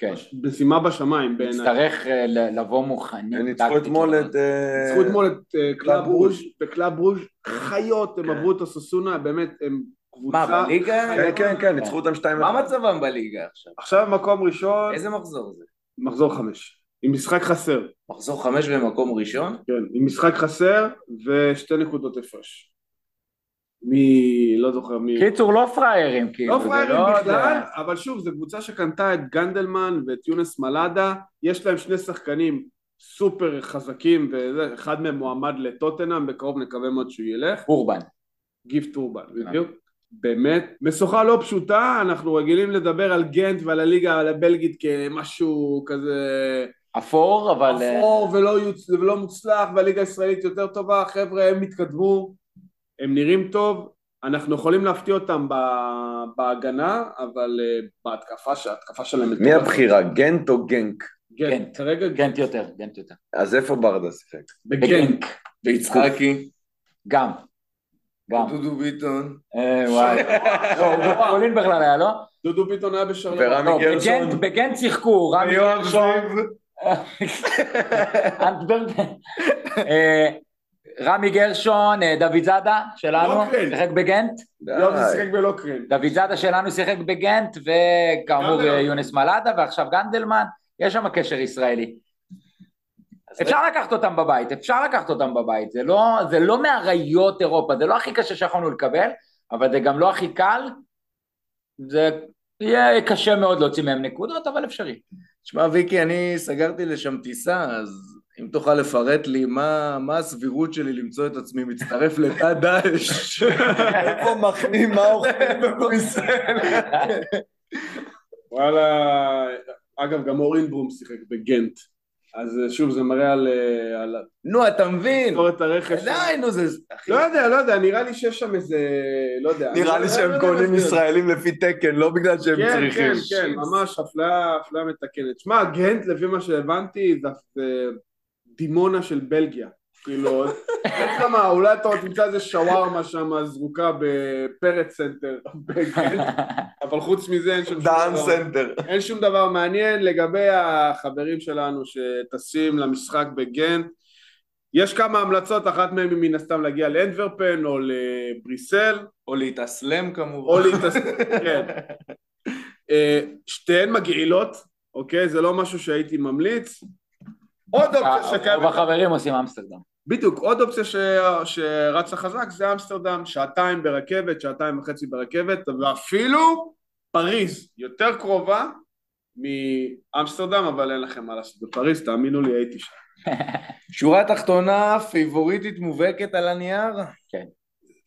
כן. משימה בשמיים בעיניי. נצטרך אה, ל- לבוא מוכנים. הם ניצחו טקטית אתמול מאוד. את... אה, ניצחו אתמול את אה, קלאב ברוז' וקלאב ברוז' חיות, הם כן. עברו את הסוסונה, באמת, הם מה, קבוצה... בליגה? כן, כן, כן, ניצחו אותם 2-1. מה מצבם בליגה עכשיו? עכשיו מקום ראשון, איזה מחזור זה? מחזור חמש. עם משחק חסר, מחזור חמש במקום ראשון? כן, עם משחק חסר ושתי נקודות הפרש. מי, לא זוכר מי. קיצור, לא פראיירים, כאילו. לא זה פראיירים לא- בכלל, אבל שוב, זו קבוצה שקנתה את גנדלמן ואת יונס מלאדה, יש להם שני שחקנים סופר חזקים, וזה, אחד מהם מועמד לטוטנאם, בקרוב נקווה מאוד שהוא ילך, אורבן. גיפט טורבן, בדיוק. באמת, משוכה לא פשוטה, אנחנו רגילים לדבר על גנט ועל הליגה הבלגית כמשהו כזה אפור, אבל... אפור ולא, יוצ... ולא מוצלח, והליגה הישראלית יותר טובה, חבר'ה הם התקדמו, הם נראים טוב, אנחנו יכולים להפתיע אותם ב... בהגנה, אבל uh, בהתקפה, שההתקפה שלהם... מי. הבחירה, גנט או גנק? גנט, גנט. כרגע גנט יותר, גנט יותר. אז איפה ברדה שיחק? בגנט. ויצחקי? גם. גם. דודו ביטון? אה, וואי. לא, הוא בפולין בכלל היה, לא? דודו ביטון היה בשרלון. ורמי לא, גרשון? בגנט- בגנט שיחקו, רמי ויואב גרשון. זיו? אנטברג. רמי גרשון, אה, דוד זאדה שלנו, לוקרן. שיחק בגנט. זה די. שיחק בלוקרן. דוד זאדה שלנו שיחק בגנט, וכאמור. אה, יונס מלאדה, ועכשיו גנדלמן, יש שם קשר ישראלי. אפשר לקחת אותם בבית, אפשר לקחת אותם בבית, זה לא, זה לא מאריות אירופה, זה לא הכי קשה שיכולנו לקבל, אבל זה גם לא הכי קל, זה יהיה קשה מאוד להוציא מהם נקודות, אבל אפשרי. שמע ויקי, אני סגרתי לשם טיסה, אז אם תוכל לפרט לי מה, מה הסבירות שלי למצוא את עצמי מצטרף לתא דאעש. איפה מחנים, מה אוכלים? בבריסל. וואלה, אגב גם אורין ברום שיחק בגנט. אז אה, שוב זה מראה על... אה, על... נו, אתה מבין? תזכורת הרכש. די, נו, זה... לא יודע, לא יודע, נראה לי שיש שם איזה... לא יודע. נראה אני לי לא- שהם לא קונים. ישראלים לפי תקן, לא בגלל שהם כן, צריכים. כן, כן, ממש אפליה, מתקנת. שמע, גנט, לפי מה שהבנתי, זה דימונה של בלגיה. כאילו, אין לך מה, אולי אתה תמצא איזה שווארמה שם זרוקה בפרץ סנטר, אבל חוץ מזה אין שום דן דבר. סנטר. אין שום דבר מעניין לגבי החברים שלנו שטסים למשחק בגנט. יש כמה המלצות, אחת מהן היא מן הסתם להגיע לאנטוורפן או לבריסל, או להתאסלם כמובן. או להתעסק, כן. אה, שתיהן מגעילות, אוקיי? זה לא משהו שהייתי ממליץ. עוד אופציה רוב שקיימת, החברים עושים אמסטרדם. בדיוק, עוד אופציה ש... שרצה חזק זה אמסטרדם, שעתיים ברכבת, שעתיים וחצי ברכבת, ואפילו פריז, יותר קרובה מאמסטרדם, אבל אין לכם מה לעשות בפריז, תאמינו לי, הייתי שם. שורה תחתונה, פיבוריטית מובהקת על הנייר?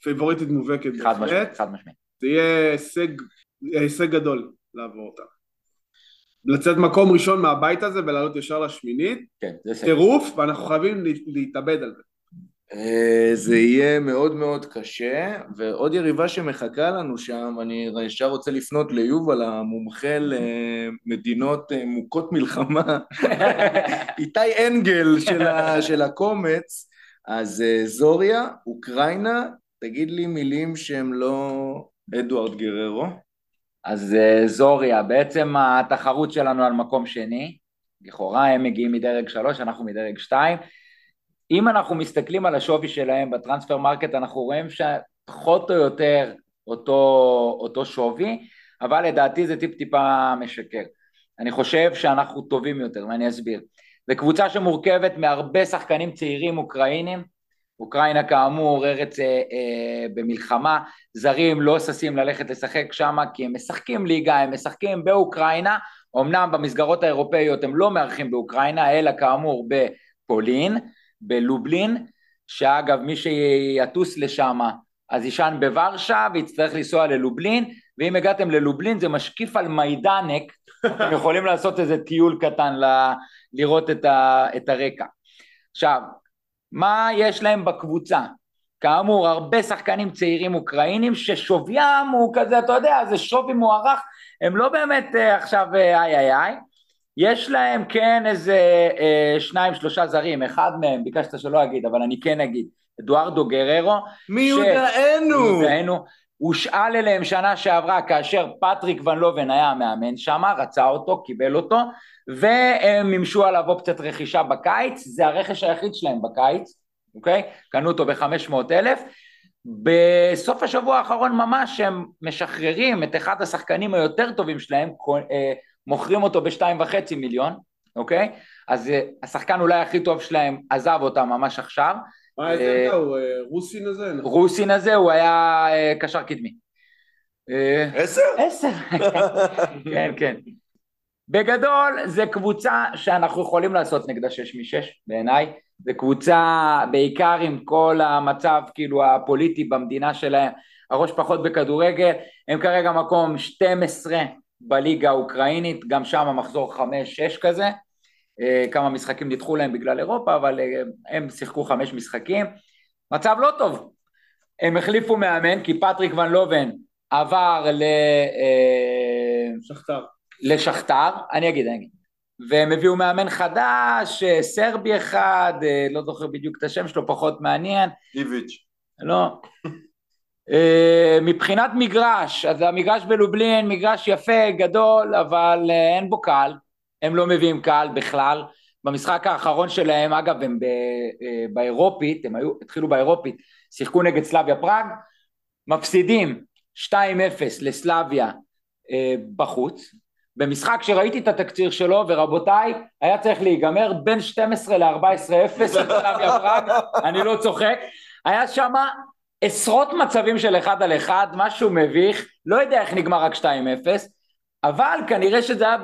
פייבוריטית מובהקת חד משמעית, בהחלט, חד משמעית. זה יהיה הישג, הישג גדול לעבור אותה. לצאת מקום ראשון מהבית הזה ולעלות ישר לשמינית, כן, זה. טירוף, ואנחנו חייבים לה- להתאבד על זה. אה, זה יהיה מאוד מאוד קשה, ועוד יריבה שמחכה לנו שם, אני ישר רוצה לפנות ליובל, המומחה למדינות אה, מוכות מלחמה, איתי אנגל של, ה, של הקומץ, אז אה, זוריה, אוקראינה, תגיד לי מילים שהם לא אדוארד גררו. אז אה, זוריה, בעצם התחרות שלנו על מקום שני, לכאורה הם מגיעים מדרג שלוש, אנחנו מדרג שתיים. אם אנחנו מסתכלים על השווי שלהם ב Transfermarkt, אנחנו רואים שפחות או יותר אותו, אותו שווי, אבל לדעתי זה טיפ טיפה משקר. אני חושב שאנחנו טובים יותר, ואני אסביר. זו קבוצה שמורכבת מהרבה שחקנים צעירים אוקראינים, אוקראינה כאמור ארץ אה, אה, במלחמה, זרים לא ששים ללכת לשחק שם כי הם משחקים ליגה, הם משחקים באוקראינה, אמנם במסגרות האירופאיות הם לא מארחים באוקראינה, אלא כאמור בפולין, בלובלין, שאגב מי שיטוס לשם אז יישן בוורשה ויצטרך לנסוע ללובלין, ואם הגעתם ללובלין זה משקיף על מיידנק, אתם יכולים לעשות איזה טיול קטן ל- לראות את, ה, את הרקע. עכשיו, מה יש להם בקבוצה? כאמור, הרבה שחקנים צעירים אוקראינים ששוויים הוא כזה, אתה יודע, זה שווי מוערך, הם לא באמת אה, עכשיו אה, איי איי איי, יש להם כן איזה אה, שניים שלושה זרים, אחד מהם, ביקשת שלא אגיד, אבל אני כן אגיד, אדוארדו גררו, מי יודענו? והיינו, הושאל אליהם שנה שעברה כאשר פטריק ון לובן היה המאמן שם, רצה אותו, קיבל אותו, והם מימשו עליו אופציית רכישה בקיץ, זה הרכש היחיד שלהם בקיץ, אוקיי? קנו אותו ב-500 אלף. בסוף השבוע האחרון ממש הם משחררים את אחד השחקנים היותר טובים שלהם, אה, מוכרים אותו בשתיים וחצי מיליון, אוקיי? אז אה, השחקן אולי הכי טוב שלהם עזב אותם ממש עכשיו. מה איזה אתה הוא? רוסין הזה? נכון? רוסין הזה הוא היה אה, קשר קדמי. אה, עשר? עשר, כן, כן. בגדול, זה קבוצה שאנחנו יכולים לעשות נגדה שש משש, בעיניי. זו קבוצה בעיקר עם כל המצב כאילו הפוליטי במדינה שלהם, הראש פחות בכדורגל, הם כרגע מקום 12 בליגה האוקראינית, גם שם המחזור 5-6 כזה, כמה משחקים נדחו להם בגלל אירופה, אבל אה, הם שיחקו חמש משחקים, מצב לא טוב, הם החליפו מאמן כי פטריק ון לובן עבר ל... אה, שכתר. לשכתר, אני אגיד, אני אגיד. והם הביאו מאמן חדש, אה, סרבי אחד, אה, לא זוכר בדיוק את השם שלו, פחות מעניין, איביץ'. לא. אה, מבחינת מגרש, אז המגרש בלובלין, מגרש יפה, גדול, אבל אה, אין בו קהל, הם לא מביאים קהל בכלל. במשחק האחרון שלהם, אגב, הם ב, אה, באירופית, הם היו, התחילו באירופית, שיחקו נגד סלאביה פראג, מפסידים 2-0 לסלאביה אה, בחוץ, במשחק שראיתי את התקציר שלו, ורבותיי, היה צריך להיגמר בין 12 ל-14-0 לסלאביה פראג, אני לא צוחק, היה שם עשרות מצבים של אחד על אחד, משהו מביך, לא יודע איך נגמר רק 2-0, אבל כנראה שזה היה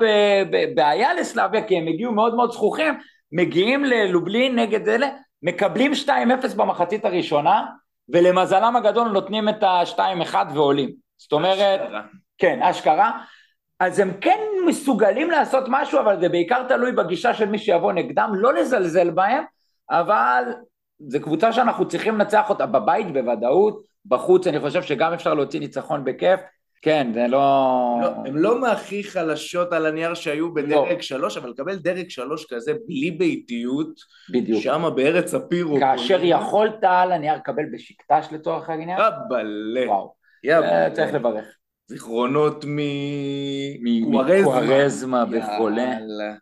בעיה לסלאביה, כי הם הגיעו מאוד מאוד זכוכים, מגיעים ללובלין נגד אלה, מקבלים 2-0 במחצית הראשונה, ולמזלם הגדול נותנים את ה-2-1 ועולים. זאת אומרת, כן, אשכרה. אז הם כן מסוגלים לעשות משהו, אבל זה בעיקר תלוי בגישה של מי שיבוא נגדם, לא לזלזל בהם, אבל זו קבוצה שאנחנו צריכים לנצח אותה בבית בוודאות, בחוץ אני חושב שגם אפשר להוציא ניצחון בכיף, כן, זה לא... לא, הם לא מהכי חלשות על הנייר שהיו בדרג שלוש, אבל לקבל דרג שלוש כזה בלי ביתיות, בדיוק. שמה בארץ הפירו. כאשר יכולת על הנייר לקבל בשקטש לצורך העניין, יבלה. וואו, יבלה. צריך לברך. זיכרונות מ... מקוארזמה וכולי. יאללה.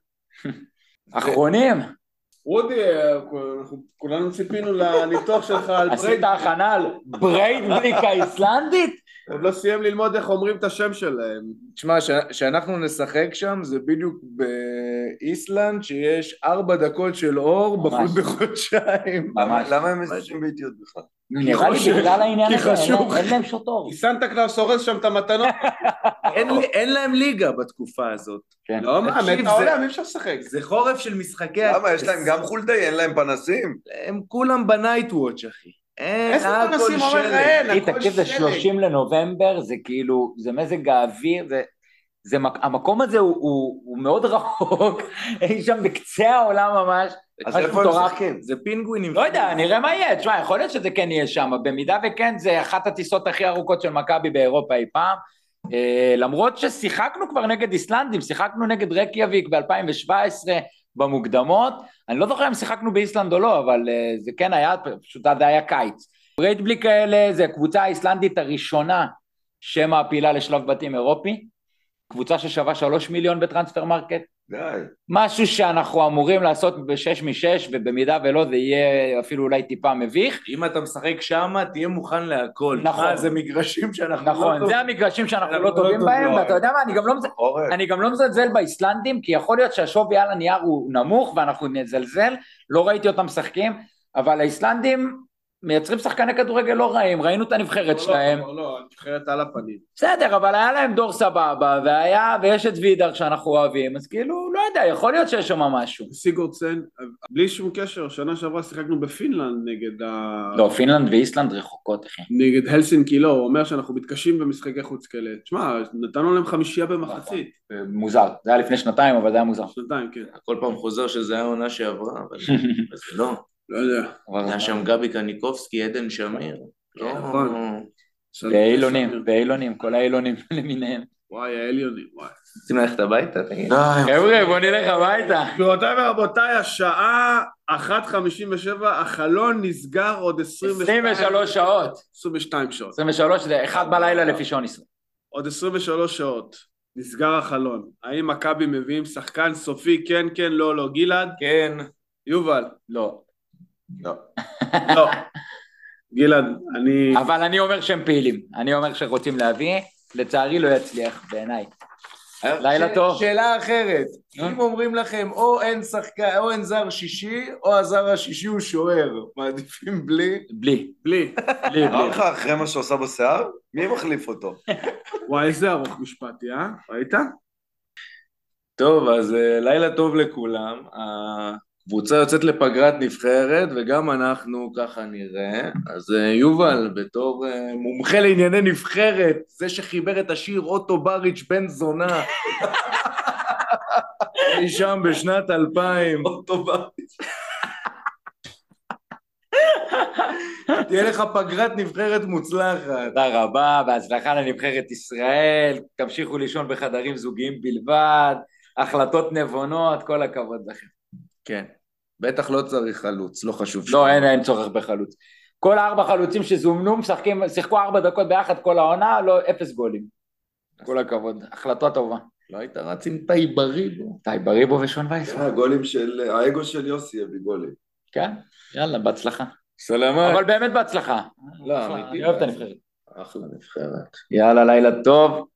אחרונים, רודי, כולנו ציפינו לניתוח שלך על עשית ברייד, הכנה על בריידבליק האיסלנדית? עוד לא סיים ללמוד איך אומרים את השם שלהם. תשמע, שאנחנו נשחק שם זה בדיוק באיסלנד שיש ארבע דקות של אור בחודשיים. ממש. למה הם משחקים באיטיות בכלל? נראה לי בגלל העניין כי הזה, אין. להם- אין שוטור. כי סנטה קלאוס אורז שם את המתנות. אין אין להם ליגה בתקופה הזאת. כן. לא מה, תקשיב, מת זה- העולם, אי אפשר לשחק. זה חורף של משחקי... למה? יש להם גם חולדאי, אין להם פנסים? הם כולם בנייט וואץ', אחי. אין, איזה הכל שלג. אין? הכל תקשיב, זה שלג. 30 לנובמבר, זה כאילו, זה מזג האוויר, זה... זה, מק- המקום הזה הוא, הוא, הוא מאוד רחוק, אי שם בקצה העולם ממש, אז איפה הם. משחקים? זה פינגווינים. לא יודע, נראה מה יהיה, תשמע, יכול להיות שזה כן יהיה שם, במידה וכן, זה אחת הטיסות הכי ארוכות של מכבי באירופה אי פעם, אה, למרות ששיחקנו כבר נגד איסלנדים, שיחקנו נגד רקיאביק ב-2017 במוקדמות, אני לא זוכר אם שיחקנו באיסלנד או לא, אבל אה, זה כן היה, פשוט זה היה קיץ. בריידבליק האלה זה הקבוצה האיסלנדית הראשונה שמעפילה לשלב בתים אירופי, קבוצה ששווה שלוש מיליון ב Transfermarkt, די. משהו שאנחנו אמורים לעשות בשש משש, ובמידה ולא זה יהיה אפילו אולי טיפה מביך. אם אתה משחק שם, תהיה מוכן להכל. נכון. מה, זה מגרשים שאנחנו לא נכון, טובים. זה המגרשים שאנחנו אנחנו לא לא טובים בהם, בהם. ואתה יודע מה, אני גם לא מז- אורן, אני גם לא מזלזל באיסלנדים, כי יכול להיות שהשווי על הנייר הוא נמוך ואנחנו נזלזל, לא ראיתי אותם משחקים, אבל האיסלנדים מייצרים שחקני כדורגל לא רעים, ראינו את הנבחרת שלהם, לא, לא, הנבחרת על הפנים. בסדר, אבל היה להם דור סבבה, והיה, ויש את וידר שאנחנו אוהבים, אז כאילו, לא יודע, יכול להיות שיש שם משהו. סיגורדסן, בלי שום קשר, שנה שעברה שיחקנו בפינלנד נגד ה... לא, פינלנד ואיסלנד רחוקות, אחי. נגד הלסינקי, לא, הוא אומר שאנחנו מתקשים במשחקי חוץ כאלה. תשמע, נתנו להם חמישייה במחצית. מוזר, זה היה לפני שנתיים, אבל זה היה מוזר. שנתיים, כן. כל פעם חוזר שזה היה העונה שעברה, אבל אבל זה לא. לא יודע. היה שם גבי קניקובסקי, עדן שמיר. לא, נכון. ואילונים, ואילונים, כל האילונים למיניהם. וואי, העליונים, וואי. רוצים ללכת הביתה? תגיד. חבר'ה, בוא נלך הביתה. גבירותיי ורבותיי, השעה 1.57, החלון נסגר עוד 22 23 שעות. 22 שעות. 23 זה 1 בלילה לפי שעון ישראל. עוד 23 שעות. נסגר החלון. האם מכבי מביאים שחקן סופי, כן, כן, לא, לא. גלעד? כן. יובל? לא. לא. לא. גלעד, אני... אבל אני אומר שהם פעילים. אני אומר שרוצים להביא, לצערי לא יצליח בעיניי. לילה טוב. שאלה אחרת, אה? אם אומרים לכם או אין שחקן, או אין זר שישי, או הזר השישי הוא שוער, מעדיפים בלי? בלי. בלי. בלי, אמר. לך אחרי מה שהוא עשה בשיער? מי מחליף אותו? וואי, איזה ארוך משפטי, אה? ראית? טוב, אז אה, לילה טוב לכולם. הקבוצה יוצאת לפגרת נבחרת, וגם אנחנו ככה נראה. אז אה, יובל, בתור אה, מומחה לענייני נבחרת, זה שחיבר את השיר אוטו בריץ' בן זונה, אי שם בשנת 2000. אוטו בריץ'. תהיה לך פגרת נבחרת מוצלחת. תודה רבה, בהצלחה לנבחרת ישראל, תמשיכו לישון בחדרים זוגיים בלבד, החלטות נבונות, כל הכבוד לכם. כן. בטח לא צריך חלוץ, לא חשוב. לא, אין, אין צורך בחלוץ. כל הארבע חלוצים שזומנו, משחקים, שיחקו ארבע דקות ביחד כל העונה, לא, אפס גולים. כל הכבוד, החלטה טובה. לא היית רץ עם טייבריבו. טי בריבו ושון וייס. הגולים של... האגו של יוסי הביא גולים. כן, יאללה, בהצלחה. סלמת. אבל באמת בהצלחה. לא, אחלה, אמיתי. אני אוהב את הנבחרת. אחלה נבחרת. יאללה, לילה טוב.